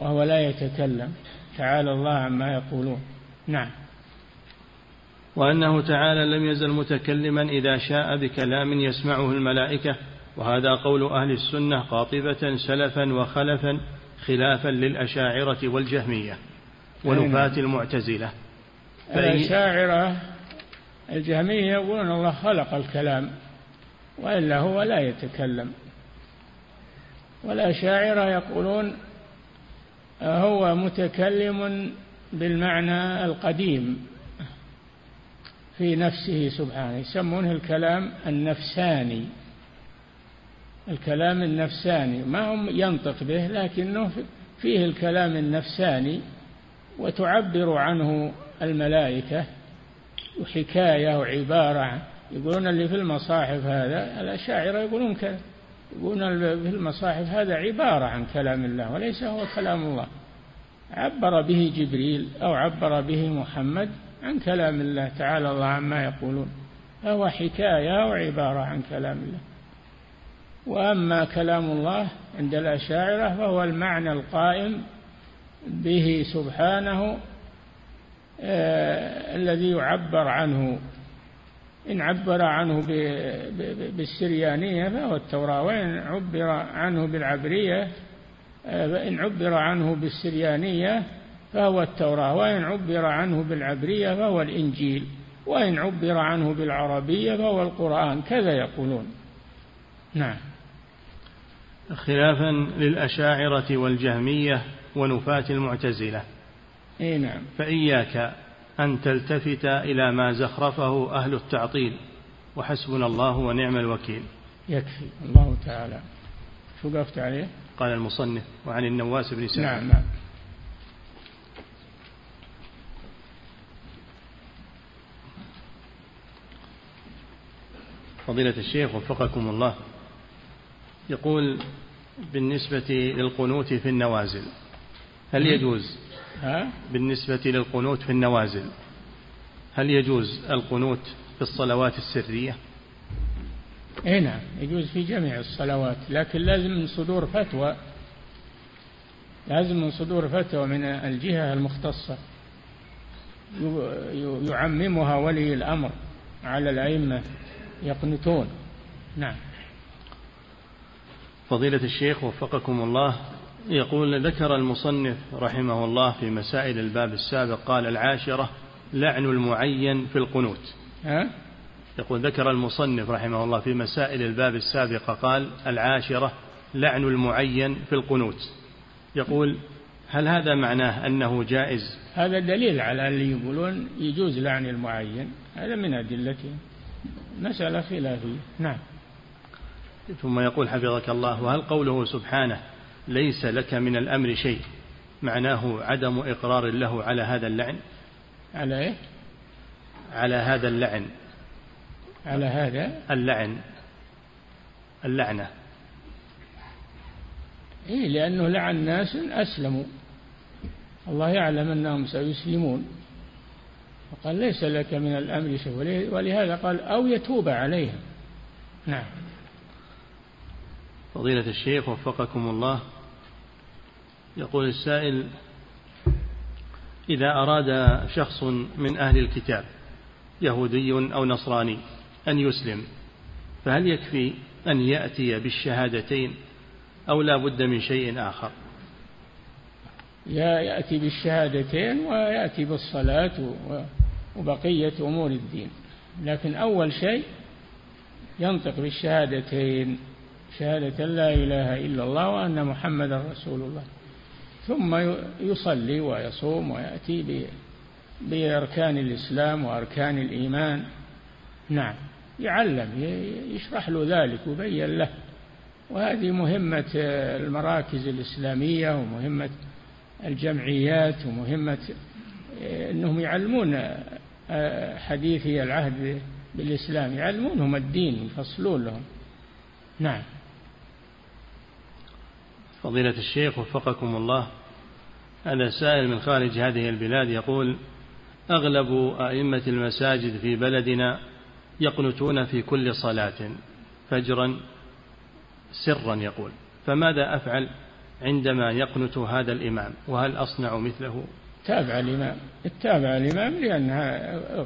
وهو لا يتكلم تعالى الله عما يقولون نعم وأنه تعالى لم يزل متكلما إذا شاء بكلام يسمعه الملائكة وهذا قول أهل السنة قاطبة سلفا وخلفا خلافا للأشاعرة والجهمية ونفاة المعتزلة. الأشاعرة الجهمية يقولون الله خلق الكلام وإلا هو لا يتكلم. والأشاعرة يقولون هو متكلم بالمعنى القديم. في نفسه سبحانه يسمونه الكلام النفساني. الكلام النفساني ما هم ينطق به لكنه فيه الكلام النفساني وتعبر عنه الملائكة وحكاية وعبارة. يقولون اللي في المصاحف هذا الأشاعرة يقولون كذا يقولون في المصاحف هذا عبارة عن كلام الله وليس هو كلام الله. عبر به جبريل أو عبر به محمد عن كلام الله تعالى الله عما يقولون. فهو حكاية وعبارة عن كلام الله. وأما كلام الله عند الأشاعرة فهو المعنى القائم به سبحانه آه الذي يعبر عنه. إن عبر عنه بالسريانية فهو التوراة وإن عبر عنه بالعبرية آه إن عبر عنه بالسريانية فهو التوراة وإن عبر عنه بالعبرية فهو الإنجيل وإن عبر عنه بالعربية فهو القرآن كذا يقولون. نعم. خلافا للأشاعرة والجهمية ونفاة المعتزلة. إي نعم. فإياك أن تلتفت إلى ما زخرفه أهل التعطيل وحسبنا الله ونعم الوكيل. يكفي. الله تعالى. شو وقفت عليه؟ قال المصنف وعن النواس بن سعد. نعم نعم. فضيلة الشيخ وفقكم الله. يقول بالنسبة للقنوت في النوازل هل يجوز؟ ها؟ بالنسبة للقنوت في النوازل هل يجوز القنوت في الصلوات السرية؟ اي نعم يجوز في جميع الصلوات لكن لازم من صدور فتوى لازم من صدور فتوى من الجهة المختصة. يعممها ولي الأمر على الأئمة. يقنتون نعم. فضيلة الشيخ وفقكم الله يقول ذكر المصنف رحمه الله في مسائل الباب السابق قال العاشرة لعن المعين في القنوت. ها؟ يقول ذكر المصنف رحمه الله في مسائل الباب السابقة قال العاشرة لعن المعين في القنوت. يقول هل هذا معناه أنه جائز؟ هذا دليل على اللي يقولون يجوز لعن المعين هذا من أدلتهم مسألة خلافية نعم. ثم يقول حفظك الله وهل قوله سبحانه ليس لك من الأمر شيء؟ معناه عدم إقرار له على هذا اللعن؟ على إيه؟ على هذا اللعن. على هذا؟ اللعن. اللعنة. إيه لأنه لعن ناس أسلموا. الله يعلم أنهم سيسلمون. فقال ليس لك من الأمر شيء. ولهذا قال أو يتوب عليهم. نعم. فضيلة الشيخ وفقكم الله. يقول السائل إذا أراد شخص من أهل الكتاب يهودي أو نصراني أن يسلم فهل يكفي أن يأتي بالشهادتين أو لا بد من شيء آخر؟ يأتي بالشهادتين ويأتي بالصلاة وبقية أمور الدين. لكن أول شيء ينطق بالشهادتين شهادة لا إله إلا الله وأن محمدا رسول الله. ثم يصلي ويصوم ويأتي بأركان الإسلام وأركان الإيمان. نعم. يعلم يشرح له ذلك ويبين له. وهذه مهمة المراكز الإسلامية ومهمة الجمعيات ومهمة أنهم يعلمون حديثي العهد بالإسلام. يعلمونهم الدين يفصلون لهم. نعم. فضيلة الشيخ وفقكم الله هذا سائل من خارج هذه البلاد يقول أغلب أئمة المساجد في بلدنا يقنتون في كل صلاة فجرا سرا يقول. فماذا أفعل عندما يقنت هذا الإمام؟ وهل أصنع مثله؟ تابع الإمام. اتابع الإمام لأن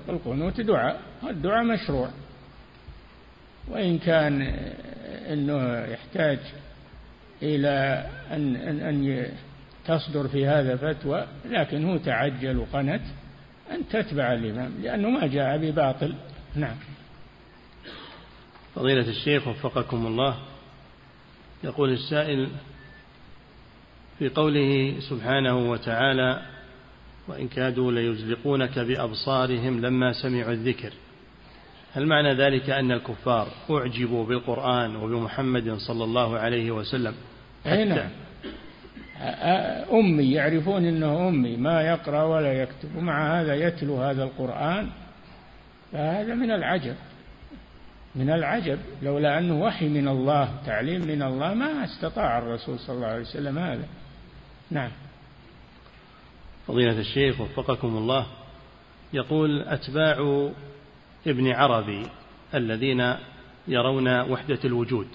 القنوت دعاء. الدعاء مشروع. وإن كان أنه يحتاج إلى أن, أن, أن تصدر في هذا فتوى لكن هو تعجل وقنت أن تتبع الإمام لأنه ما جاء بباطل. نعم. فضيلة الشيخ وفقكم الله يقول السائل في قوله سبحانه وتعالى وإن كادوا ليزلقونك بأبصارهم لما سمعوا الذكر. هل معنى ذلك أن الكفار أعجبوا بالقرآن وبمحمد صلى الله عليه وسلم؟ أي نعم. أمي يعرفون أنه أمي ما يقرأ ولا يكتب ومع هذا يتلو هذا القرآن فهذا من العجب. من العجب لولا أنه وحي من الله تعليم من الله ما استطاع الرسول صلى الله عليه وسلم هذا. نعم. فضيلة الشيخ وفقكم الله يقول أتباع ابن عربي الذين يرون وحدة الوجود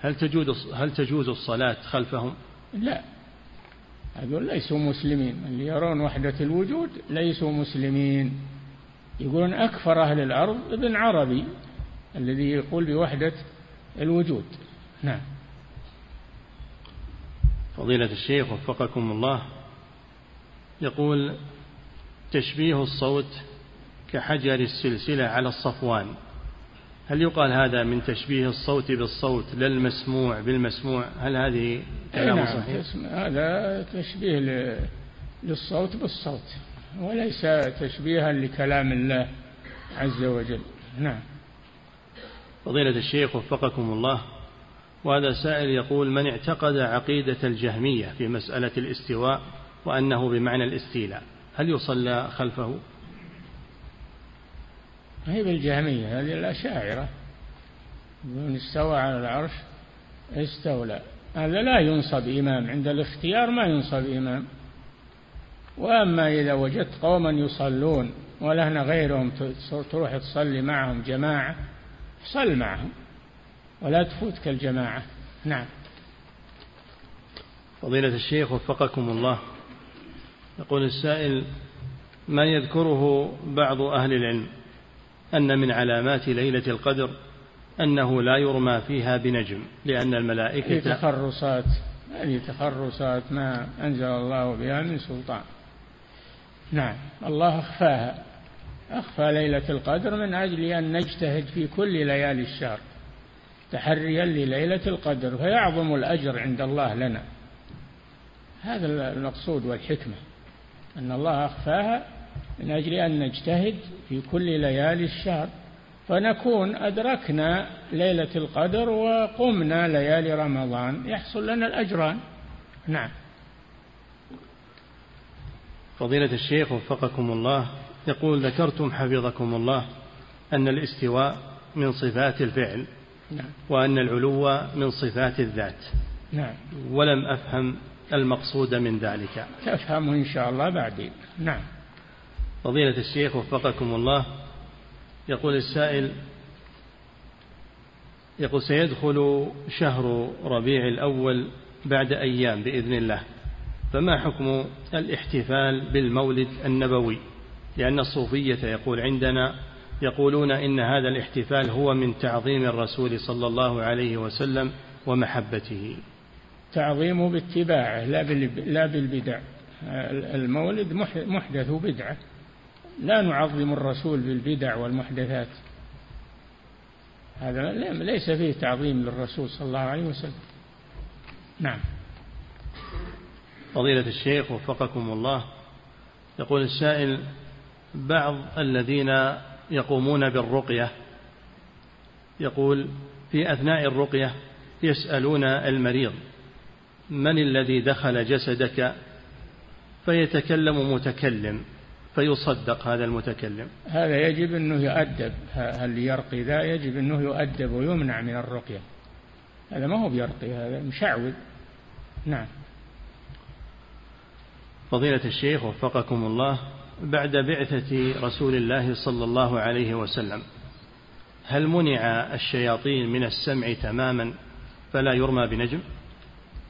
هل تجوز هل تجوز الصلاة خلفهم؟ لا هذول ليسوا مسلمين اللي يرون وحدة الوجود ليسوا مسلمين. يقولون أكفر أهل الأرض ابن عربي الذي يقول بوحدة الوجود. نعم. فضيلة الشيخ وفقكم الله يقول تشبيه الصوت كحجر السلسلة على الصفوان. هل يقال هذا من تشبيه الصوت بالصوت لا المسموع بالمسموع؟ هل هذه كلام نعم صحيح؟ هذا تشبيه للصوت بالصوت وليس تشبيها لكلام الله عز وجل. نعم. فضيلة الشيخ وفقكم الله وهذا سائل يقول من اعتقد عقيدة الجهمية في مسألة الاستواء وأنه بمعنى الاستيلاء. هل يصلى خلفه؟ هي بالجهمية هذه الأشاعرة. يقولون استوى على العرش استولى. هذا لا ينصب إمام عند الاختيار ما ينصب إمام. وأما إذا وجدت قوما يصلون ولهنا غيرهم تروح تصلي معهم جماعة صل معهم ولا تفوتك الجماعة. نعم. فضيلة الشيخ وفقكم الله. يقول السائل ما يذكره بعض أهل العلم أن من علامات ليلة القدر أنه لا يرمى فيها بنجم لأن الملائكة هذه تخرصات هذه تخرصات ما أنزل الله بها من سلطان. نعم الله أخفاها. أخفى ليلة القدر من أجل أن نجتهد في كل ليالي الشهر تحريا لليلة القدر فيعظم الأجر عند الله لنا. هذا المقصود والحكمة. أن الله أخفاها من أجل أن نجتهد في كل ليالي الشهر. فنكون أدركنا ليلة القدر وقمنا ليالي رمضان. يحصل لنا الأجران. نعم. فضيلة الشيخ وفقكم الله يقول ذكرتم حفظكم الله أن الاستواء من صفات الفعل نعم. وأن العلو من صفات الذات. نعم. ولم أفهم المقصود من ذلك. تفهمه إن شاء الله بعدين. نعم. فضيلة الشيخ وفقكم الله يقول السائل يقول سيدخل شهر ربيع الأول بعد أيام بإذن الله فما حكم الاحتفال بالمولد النبوي؟ لأن الصوفية يقول عندنا يقولون إن هذا الاحتفال هو من تعظيم الرسول صلى الله عليه وسلم ومحبته. تعظيمه باتباعه لا بالبدع. المولد محدث بدعة. لا نعظم الرسول بالبدع والمحدثات. هذا ليس فيه تعظيم للرسول صلى الله عليه وسلم. نعم. فضيلة الشيخ وفقكم الله يقول السائل بعض الذين يقومون بالرقية يقول في أثناء الرقية يسألون المريض. من الذي دخل جسدك فيتكلم متكلم فيصدق هذا المتكلم؟ هذا يجب أنه يؤدب هل يرقي؟ ذا يجب أنه يؤدب ويمنع من الرقية. هذا ما هو بيرقي هذا مشعوذ. نعم. فضيلة الشيخ وفقكم الله بعد بعثة رسول الله صلى الله عليه وسلم هل منع الشياطين من السمع تماما فلا يرمى بنجم؟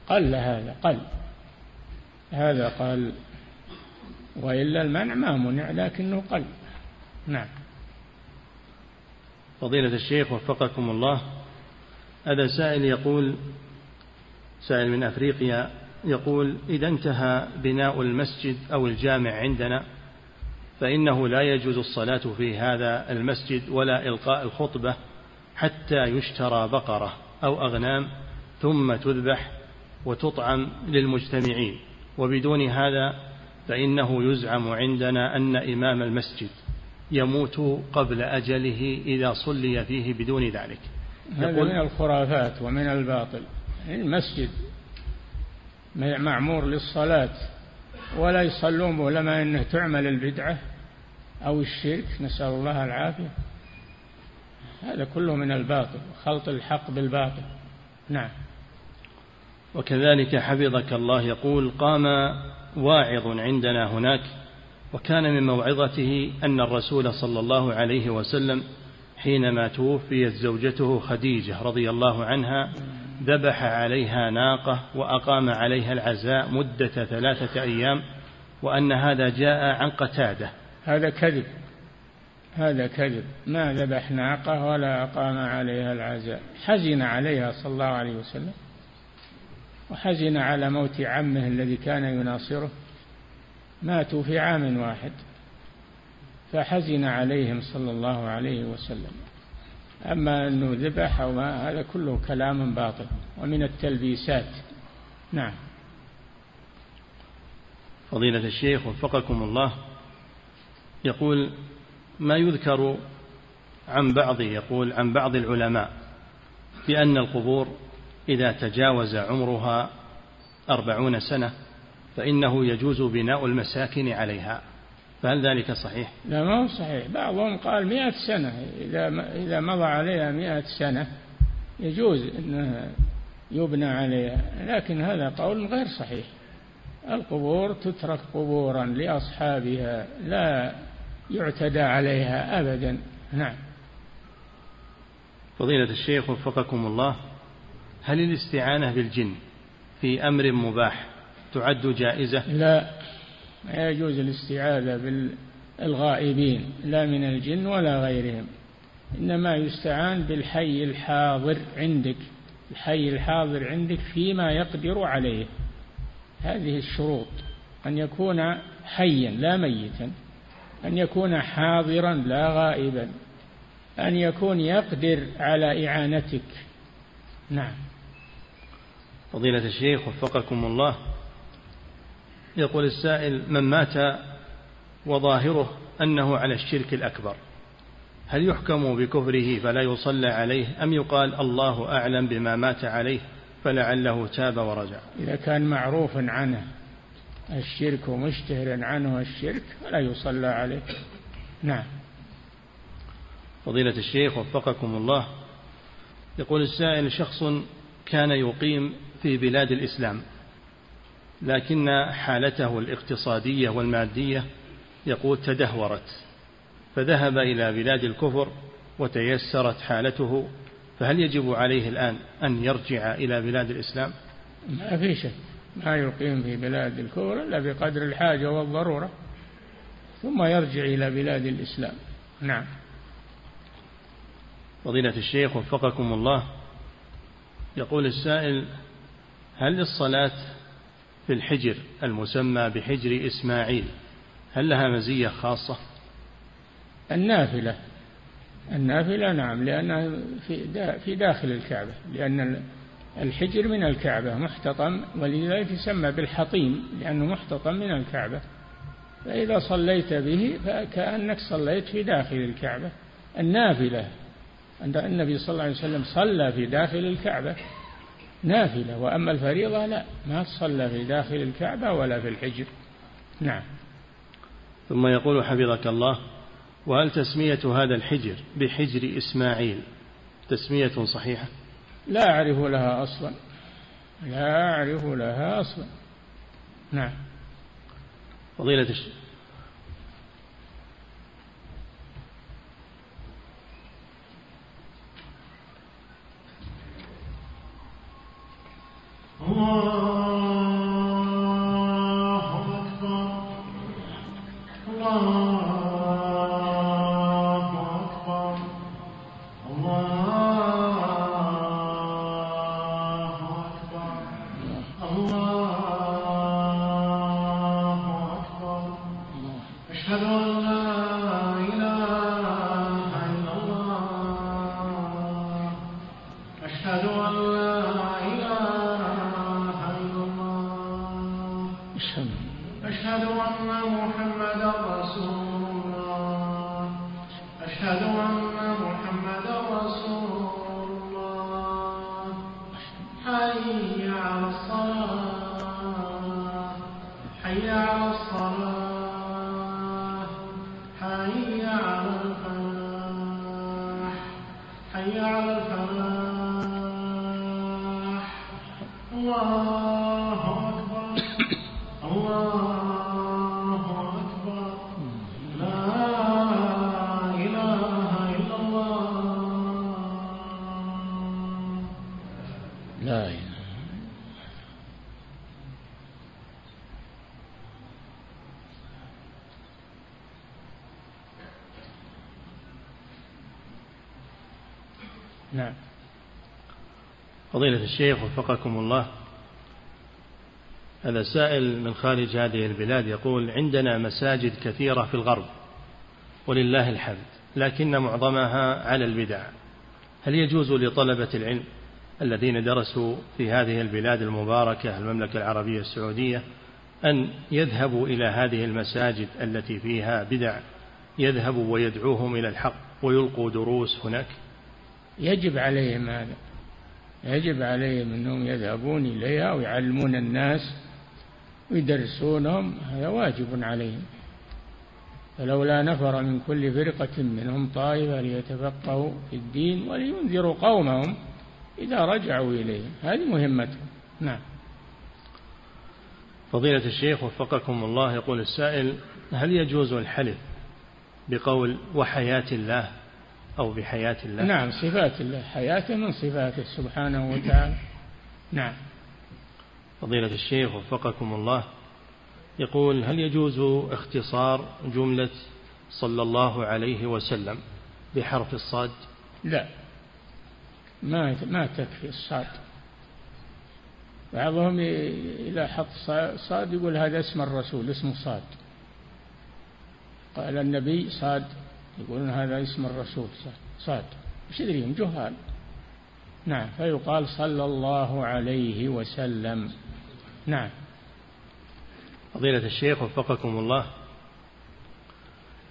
قل هذا قل. هذا قال وإلا المنع ما منع لكنه قل. نعم. فضيلة الشيخ وفقكم الله هذا سائل يقول سائل من أفريقيا يقول إذا انتهى بناء المسجد أو الجامع عندنا فإنه لا يجوز الصلاة في هذا المسجد ولا إلقاء الخطبة حتى يشترى بقرة أو أغنام ثم تذبح وتطعم للمجتمعين. وبدون هذا فإنه يزعم عندنا أن إمام المسجد يموت قبل أجله إذا صلي فيه بدون ذلك. هذا من الخرافات ومن الباطل. المسجد معمور للصلاة ولا يصلون به لما أنه تعمل البدعة أو الشرك. نسأل الله العافية. هذا كله من الباطل خلط الحق بالباطل. نعم. وكذلك حفظك الله يقول قام واعظ عندنا هناك وكان من موعظته أن الرسول صلى الله عليه وسلم حينما توفيت زوجته خديجة رضي الله عنها ذبح عليها ناقة وأقام عليها العزاء مدة ثلاثة أيام وأن هذا جاء عن قتادة. هذا كذب. هذا كذب. ما ذبح ناقة ولا أقام عليها العزاء. حزن عليها صلى الله عليه وسلم. وحزن على موت عمه الذي كان يناصره. ماتوا في عام واحد فحزن عليهم صلى الله عليه وسلم. أما أنه ذبح أو ما هذا كله كلام باطل ومن التلبيسات. نعم. فضيلة الشيخ وفقكم الله يقول ما يذكر عن بعض يقول عن بعض العلماء بأن القبور إذا تجاوز عمرها أربعون سنة فإنه يجوز بناء المساكن عليها. فهل ذلك صحيح؟ لا ما هو صحيح. بعضهم قال مئة سنة. إذا إذا مضى عليها مئة سنة يجوز أنه يبنى عليها. لكن هذا قول غير صحيح. القبور تترك قبورا لأصحابها لا يعتدى عليها أبدا. نعم. فضيلة الشيخ وفقكم الله. هل الاستعانة بالجن في أمر مباح تعد جائزة؟ لا لا يجوز الاستعاذة بالغائبين لا من الجن ولا غيرهم. إنما يستعان بالحي الحاضر عندك الحي الحاضر عندك فيما يقدر عليه. هذه الشروط أن يكون حيا لا ميتا أن يكون حاضرا لا غائبا أن يكون يقدر على إعانتك. نعم. فضيلة الشيخ وفقكم الله. يقول السائل من مات وظاهره أنه على الشرك الأكبر هل يحكم بكفره فلا يصلى عليه أم يقال الله أعلم بما مات عليه فلعله تاب ورجع؟ إذا كان معروفا عنه الشرك ومشتهر عنه الشرك فلا يصلى عليه. نعم. فضيلة الشيخ وفقكم الله. يقول السائل شخص كان يقيم في بلاد الإسلام لكن حالته الاقتصادية والمادية يقول تدهورت فذهب إلى بلاد الكفر وتيسرت حالته فهل يجب عليه الآن أن يرجع إلى بلاد الإسلام؟ ما في شك ما يقيم في بلاد الكفر إلا بقدر الحاجة والضرورة ثم يرجع إلى بلاد الإسلام. نعم. فضيلة الشيخ وفقكم الله يقول السائل هل للصلاة في الحجر المسمى بحجر إسماعيل هل لها مزية خاصة؟ النافلة. النافلة نعم لأنها في داخل الكعبة لأن الحجر من الكعبة محتطم ولذلك يسمى بالحطيم لأنه محتطم من الكعبة. فإذا صليت به فكأنك صليت في داخل الكعبة. النافلة عند النبي صلى الله عليه وسلم صلى في داخل الكعبة. نافلة وأما الفريضة لا ما صلى في داخل الكعبة ولا في الحجر. نعم. ثم يقول حفظك الله وهل تسمية هذا الحجر بحجر إسماعيل تسمية صحيحة؟ لا أعرف لها أصلا. لا أعرف لها أصلا. نعم. فضيلة Oh. الشيخ نعم فضيلة الشيخ وفقكم الله. هذا سائل من خارج هذه البلاد يقول عندنا مساجد كثيرة في الغرب ولله الحمد لكن معظمها على البدع. هل يجوز لطلبة العلم الذين درسوا في هذه البلاد المباركة المملكة العربية السعودية أن يذهبوا إلى هذه المساجد التي فيها بدع يذهبوا ويدعوهم إلى الحق ويلقوا دروس هناك؟ يجب عليهم هذا. يجب عليهم أنهم يذهبون إليها ويعلمون الناس ويدرسونهم هذا واجب عليهم. فلولا نفر من كل فرقة منهم طائفة ليتفقهوا في الدين ولينذروا قومهم إذا رجعوا إليهم. هذه مهمتهم. نعم. فضيلة الشيخ وفقكم الله يقول السائل هل يجوز الحلف بقول وحياة الله أو بحياة الله. نعم صفات الله. حياته من صفاته سبحانه وتعالى. نعم. فضيلة الشيخ وفقكم الله. يقول هل يجوز اختصار جملة صلى الله عليه وسلم بحرف الصاد؟ لا. ما ما تكفي الصاد. بعضهم إذا حط صاد يقول هذا اسم الرسول اسمه صاد. قال النبي صاد. يقولون هذا اسم الرسول صاد إيش يدريهم جهال. نعم. فيقال صلى الله عليه وسلم. نعم. فضيلة الشيخ وفقكم الله.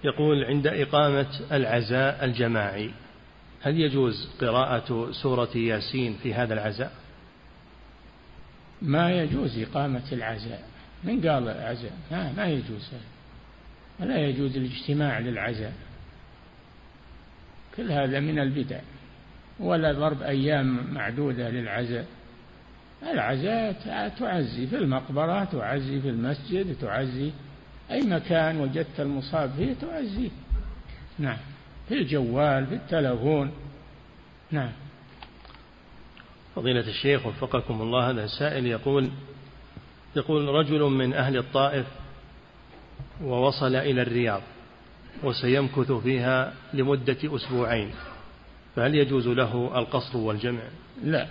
يقول عند إقامة العزاء الجماعي هل يجوز قراءة سورة ياسين في هذا العزاء؟ ما يجوز إقامة العزاء. من قال العزاء؟ ما, ما يجوز. ولا يجوز الاجتماع للعزاء. كل هذا من البدع. ولا ضرب أيام معدودة للعزاء. العزاء تعزي في المقبرة تعزي في المسجد تعزي أي مكان وجدت المصاب فيه تعزيه نعم. في الجوال في التلفون. نعم. فضيلة الشيخ وفقكم الله هذا سائل يقول يقول رجل من أهل الطائف ووصل إلى الرياض. وسيمكث فيها لمدة أسبوعين فهل يجوز له القصر والجمع؟ لا.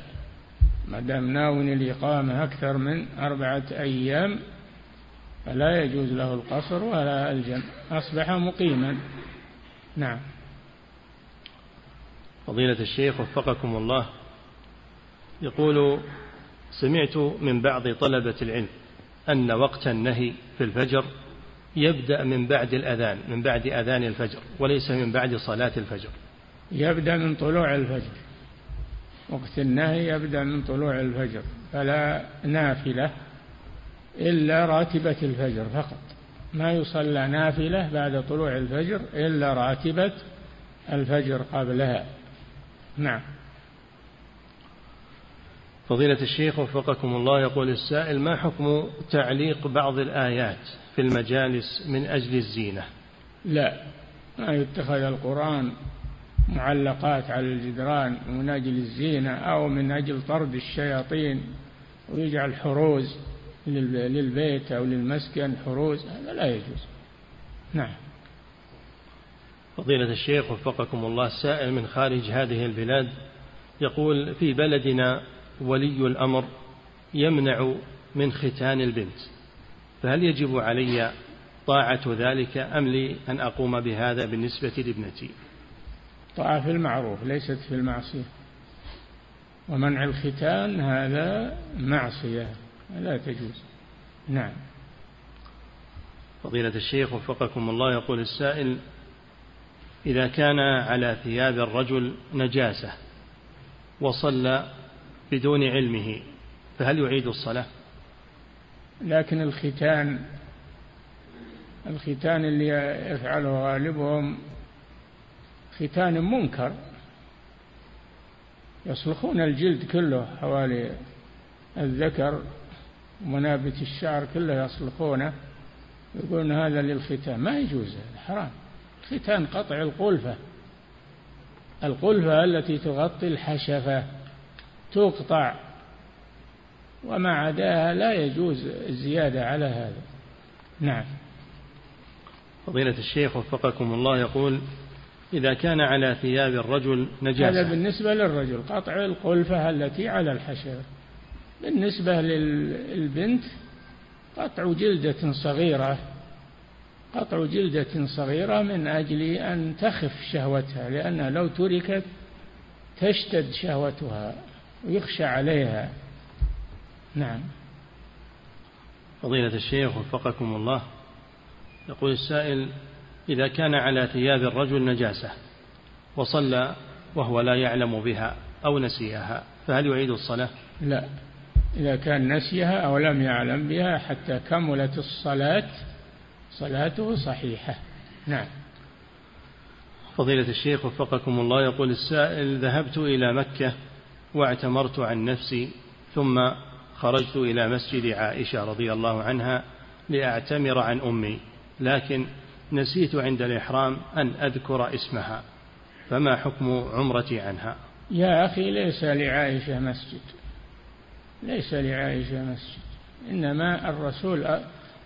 ما دام ناوي الإقامة أكثر من أربعة أيام فلا يجوز له القصر ولا الجمع. أصبح مقيما. نعم. فضيلة الشيخ وفقكم الله. يقول سمعت من بعض طلبة العلم أن وقت النهي في الفجر يبدأ من بعد الأذان من بعد أذان الفجر وليس من بعد صلاة الفجر. يبدأ من طلوع الفجر. وقت النهي يبدأ من طلوع الفجر. فلا نافلة إلا راتبة الفجر فقط. ما يصلى نافلة بعد طلوع الفجر إلا راتبة الفجر قبلها. نعم. فضيلة الشيخ وفقكم الله يقول السائل ما حكم تعليق بعض الآيات؟ في المجالس من أجل الزينة؟ لا ما يتخذ القرآن معلقات على الجدران من أجل الزينة أو من أجل طرد الشياطين ويجعل حروز للبيت أو للمسكن حروز هذا لا يجوز. نعم. فضيلة الشيخ وفقكم الله سائل من خارج هذه البلاد يقول في بلدنا ولي الأمر يمنع من ختان البنت. فهل يجب علي طاعة ذلك أم لي أن أقوم بهذا بالنسبة لابنتي؟ طاعة في المعروف ليست في المعصية. ومنع الختان هذا معصية لا تجوز. نعم. فضيلة الشيخ وفقكم الله يقول السائل إذا كان على ثياب الرجل نجاسة وصلى بدون علمه فهل يعيد الصلاة؟ لكن الختان الختان اللي يفعله غالبهم ختان منكر يصلخون الجلد كله حوالي الذكر ومنابت الشعر كله يصلخونه يقولون هذا للختان. ما يجوز حرام. ختان قطع القلفة. القلفة التي تغطي الحشفة تقطع وما عداها لا يجوز الزيادة على هذا. نعم. فضيلة الشيخ وفقكم الله يقول إذا كان على ثياب الرجل نجاسة. هذا بالنسبة للرجل قطع القلفة التي على الحشفة بالنسبة للبنت قطع جلدة صغيرة. قطع جلدة صغيرة من أجل أن تخف شهوتها لأنها لو تركت تشتد شهوتها ويخشى عليها. نعم. فضيلة الشيخ وفقكم الله يقول السائل إذا كان على ثياب الرجل نجاسة وصلى وهو لا يعلم بها أو نسيها فهل يعيد الصلاة؟ لا. إذا كان نسيها أو لم يعلم بها حتى كملت الصلاة صلاته صحيحة. نعم. فضيلة الشيخ وفقكم الله يقول السائل ذهبت إلى مكة واعتمرت عن نفسي ثم خرجت إلى مسجد عائشة رضي الله عنها لأعتمر عن أمي لكن نسيت عند الإحرام أن أذكر اسمها فما حكم عمرتي عنها؟ يا أخي ليس لعائشة مسجد ليس لعائشة مسجد إنما الرسول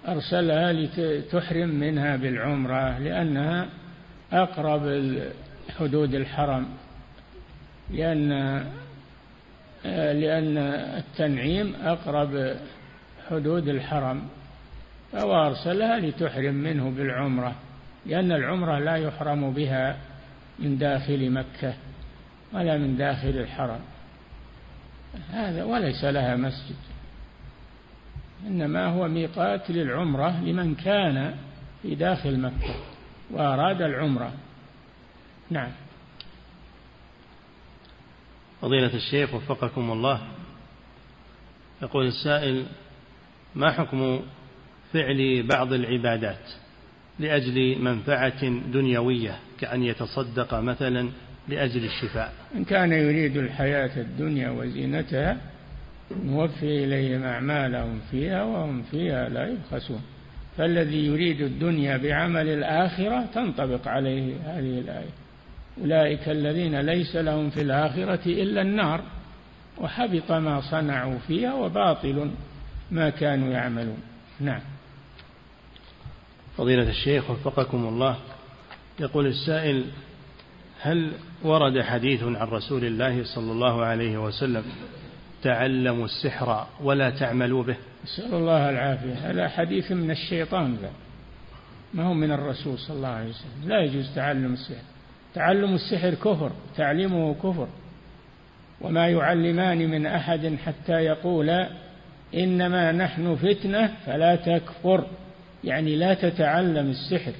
أرسلها لتحرم منها بالعمرة لأنها أقرب حدود الحرم لأن لأن التنعيم أقرب حدود الحرم فهو أرسلها لتحرم منه بالعمرة لأن العمرة لا يحرم بها من داخل مكة ولا من داخل الحرم. هذا وليس لها مسجد إنما هو ميقات للعمرة لمن كان في داخل مكة وأراد العمرة. نعم. فضيلة الشيخ وفقكم الله. يقول السائل ما حكم فعل بعض العبادات لأجل منفعة دنيوية كأن يتصدق مثلا لأجل الشفاء؟ إن كان يريد الحياة الدنيا وزينتها نوفي إليهم أعمالهم فيها وهم فيها لا يبخسون. فالذي يريد الدنيا بعمل الآخرة تنطبق عليه هذه الآية. أولئك الذين ليس لهم في الآخرة إلا النار وحبط ما صنعوا فيها وباطل ما كانوا يعملون. نعم. فضيلة الشيخ وفقكم الله يقول السائل هل ورد حديث عن رسول الله صلى الله عليه وسلم تعلموا السحر ولا تعملوا به؟ نسأل الله العافية. هذا حديث من الشيطان ذا ما هو من الرسول صلى الله عليه وسلم. لا يجوز تعلم السحر. تعلم السحر كفر تعليمه كفر. وما يعلمان من أحد حتى يقولا إنما نحن فتنة فلا تكفر. يعني لا تتعلم السحر.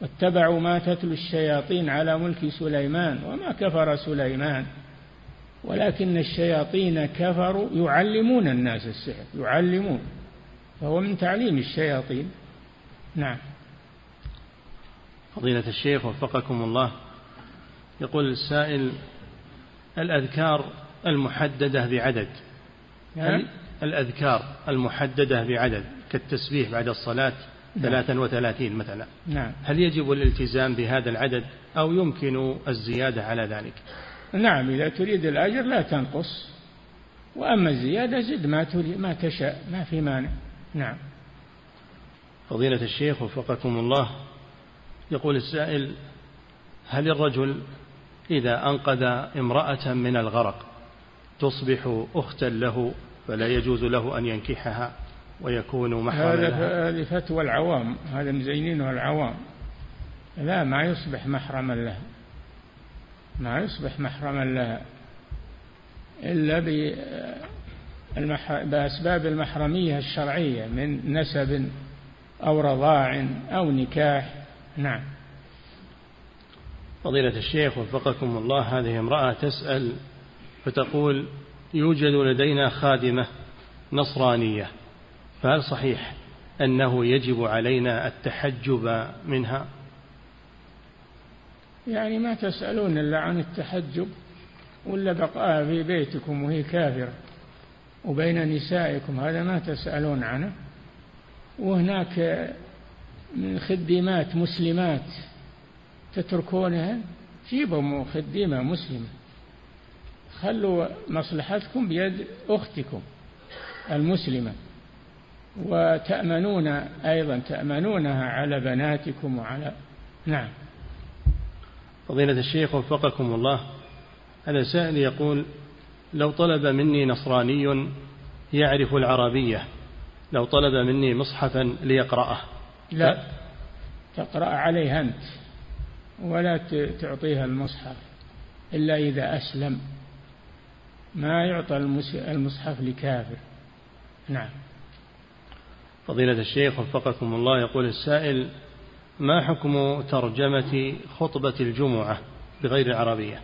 واتبعوا ما تتلو الشياطين على ملك سليمان وما كفر سليمان. ولكن الشياطين كفروا يعلمون الناس السحر يعلمون. فهو من تعليم الشياطين. نعم. فضيلة الشيخ وفقكم الله. يقول السائل الأذكار المحددة بعدد. نعم. الأذكار المحددة بعدد كالتسبيح بعد الصلاة نعم. ثلاثا وثلاثين مثلا. نعم. هل يجب الالتزام بهذا العدد أو يمكن الزيادة على ذلك؟ نعم إذا تريد الأجر لا تنقص. وأما الزيادة زد ما تريد ما تشاء ما في مانع. نعم. فضيلة الشيخ وفقكم الله يقول السائل هل الرجل إذا أنقذ امرأة من الغرق تصبح أختا له فلا يجوز له أن ينكحها ويكون محرما هذا هذه فتوى العوام هذا مزينينه العوام. لا ما يصبح محرما له ما يصبح محرما لها. إلا بأسباب المحرمية الشرعية من نسب أو رضاع أو نكاح. نعم. فضيلة الشيخ وفقكم الله هذه امرأة تسأل فتقول يوجد لدينا خادمة نصرانية فهل صحيح أنه يجب علينا التحجب منها؟ يعني ما تسألون إلا عن التحجب ولا بقاء في بيتكم وهي كافرة وبين نسائكم هذا ما تسألون عنه. وهناك من خدمات مسلمات تتركونها؟ جيبوا خديمة مسلمة. خلوا مصلحتكم بيد أختكم المسلمة. وتأمنون أيضا تأمنونها على بناتكم وعلى نعم. فضيلة الشيخ وفقكم الله. هذا سائل يقول لو طلب مني نصراني يعرف العربية لو طلب مني مصحفا ليقرأه. لا. تقرأ عليه أنت ولا تعطيها المصحف إلا إذا أسلم. ما يعطى المصحف لكافر. نعم. فضيلة الشيخ وفقكم الله يقول السائل ما حكم ترجمة خطبة الجمعة بغير العربية؟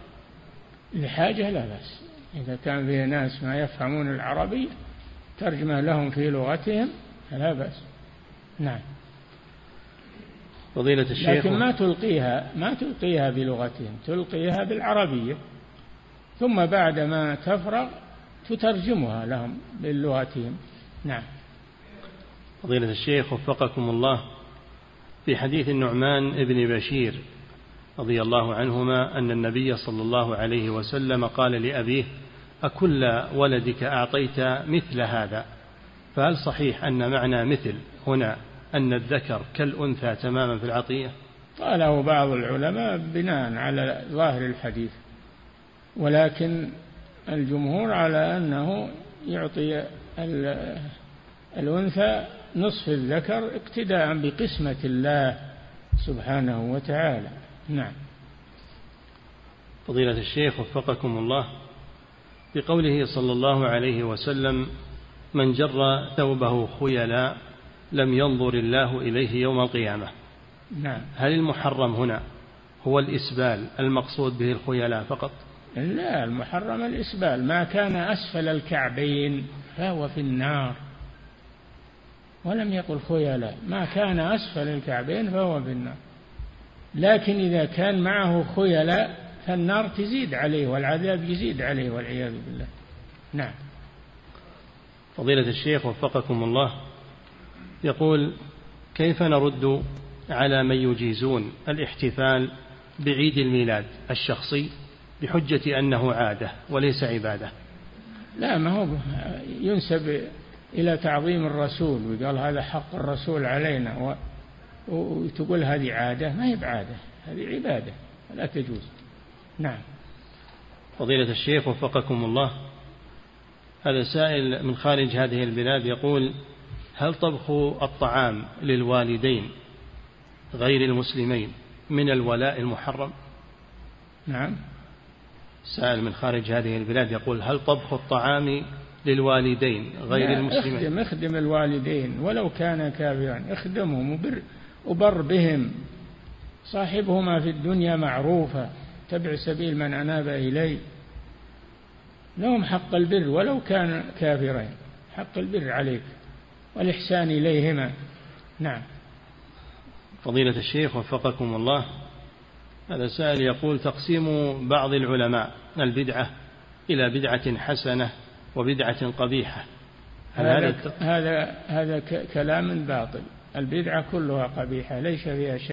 لحاجة لا بأس. إذا كان فيه ناس ما يفهمون العربية ترجمة لهم في لغتهم فلا بأس. نعم. فضيلة الشيخ. لكن ما تلقيها ما تلقيها بلغتهم تلقيها بالعربية. ثم بعد ما تفرغ تترجمها لهم بلغتهم نعم. فضيلة الشيخ وفقكم الله في حديث النعمان بن بشير رضي الله عنهما أن النبي صلى الله عليه وسلم قال لأبيه أكل ولدك أعطيت مثل هذا فهل صحيح أن معنى مثل هنا أن الذكر كالأنثى تماما في العطية؟ قاله بعض العلماء بناء على ظاهر الحديث ولكن الجمهور على أنه يعطي الأنثى نصف الذكر اقتداء بقسمة الله سبحانه وتعالى. نعم. فضيلة الشيخ وفقكم الله بقوله صلى الله عليه وسلم من جر ثوبه خيلا لم ينظر الله إليه يوم القيامة. نعم. هل المحرم هنا هو الإسبال المقصود به الخيلاء فقط؟ لا المحرم الإسبال. ما كان أسفل الكعبين فهو في النار. ولم يقل خيلاء. ما كان أسفل الكعبين فهو في النار. لكن إذا كان معه خيلاء فالنار تزيد عليه والعذاب يزيد عليه والعياذ بالله. نعم. فضيلة الشيخ وفقكم الله يقول كيف نرد على من يجيزون الاحتفال بعيد الميلاد الشخصي بحجة أنه عادة وليس عبادة؟ لا ما هو ينسب إلى تعظيم الرسول وقال هذا حق الرسول علينا و... وتقول هذه عادة ما هي بعادة هذه عبادة لا تجوز. نعم. فضيلة الشيخ وفقكم الله هذا سائل من خارج هذه البلاد يقول هل طبخ الطعام للوالدين غير المسلمين من الولاء المحرم؟ نعم. سائل من خارج هذه البلاد يقول هل طبخ الطعام للوالدين غير المسلمين؟ اخدم اخدم الوالدين ولو كان كافرا اخدمهم وبر, وبر بهم. صاحبهما في الدنيا معروفة تبع سبيل من أناب إلي لهم حق البر ولو كان كافرين حق البر عليك. والإحسان إليهما. نعم. فضيلة الشيخ وفقكم الله هذا سائل يقول تقسيم بعض العلماء البدعة إلى بدعة حسنة وبدعة قبيحة. هذا هذا هذا كلام باطل. البدعة كلها قبيحة ليس فيها شيء.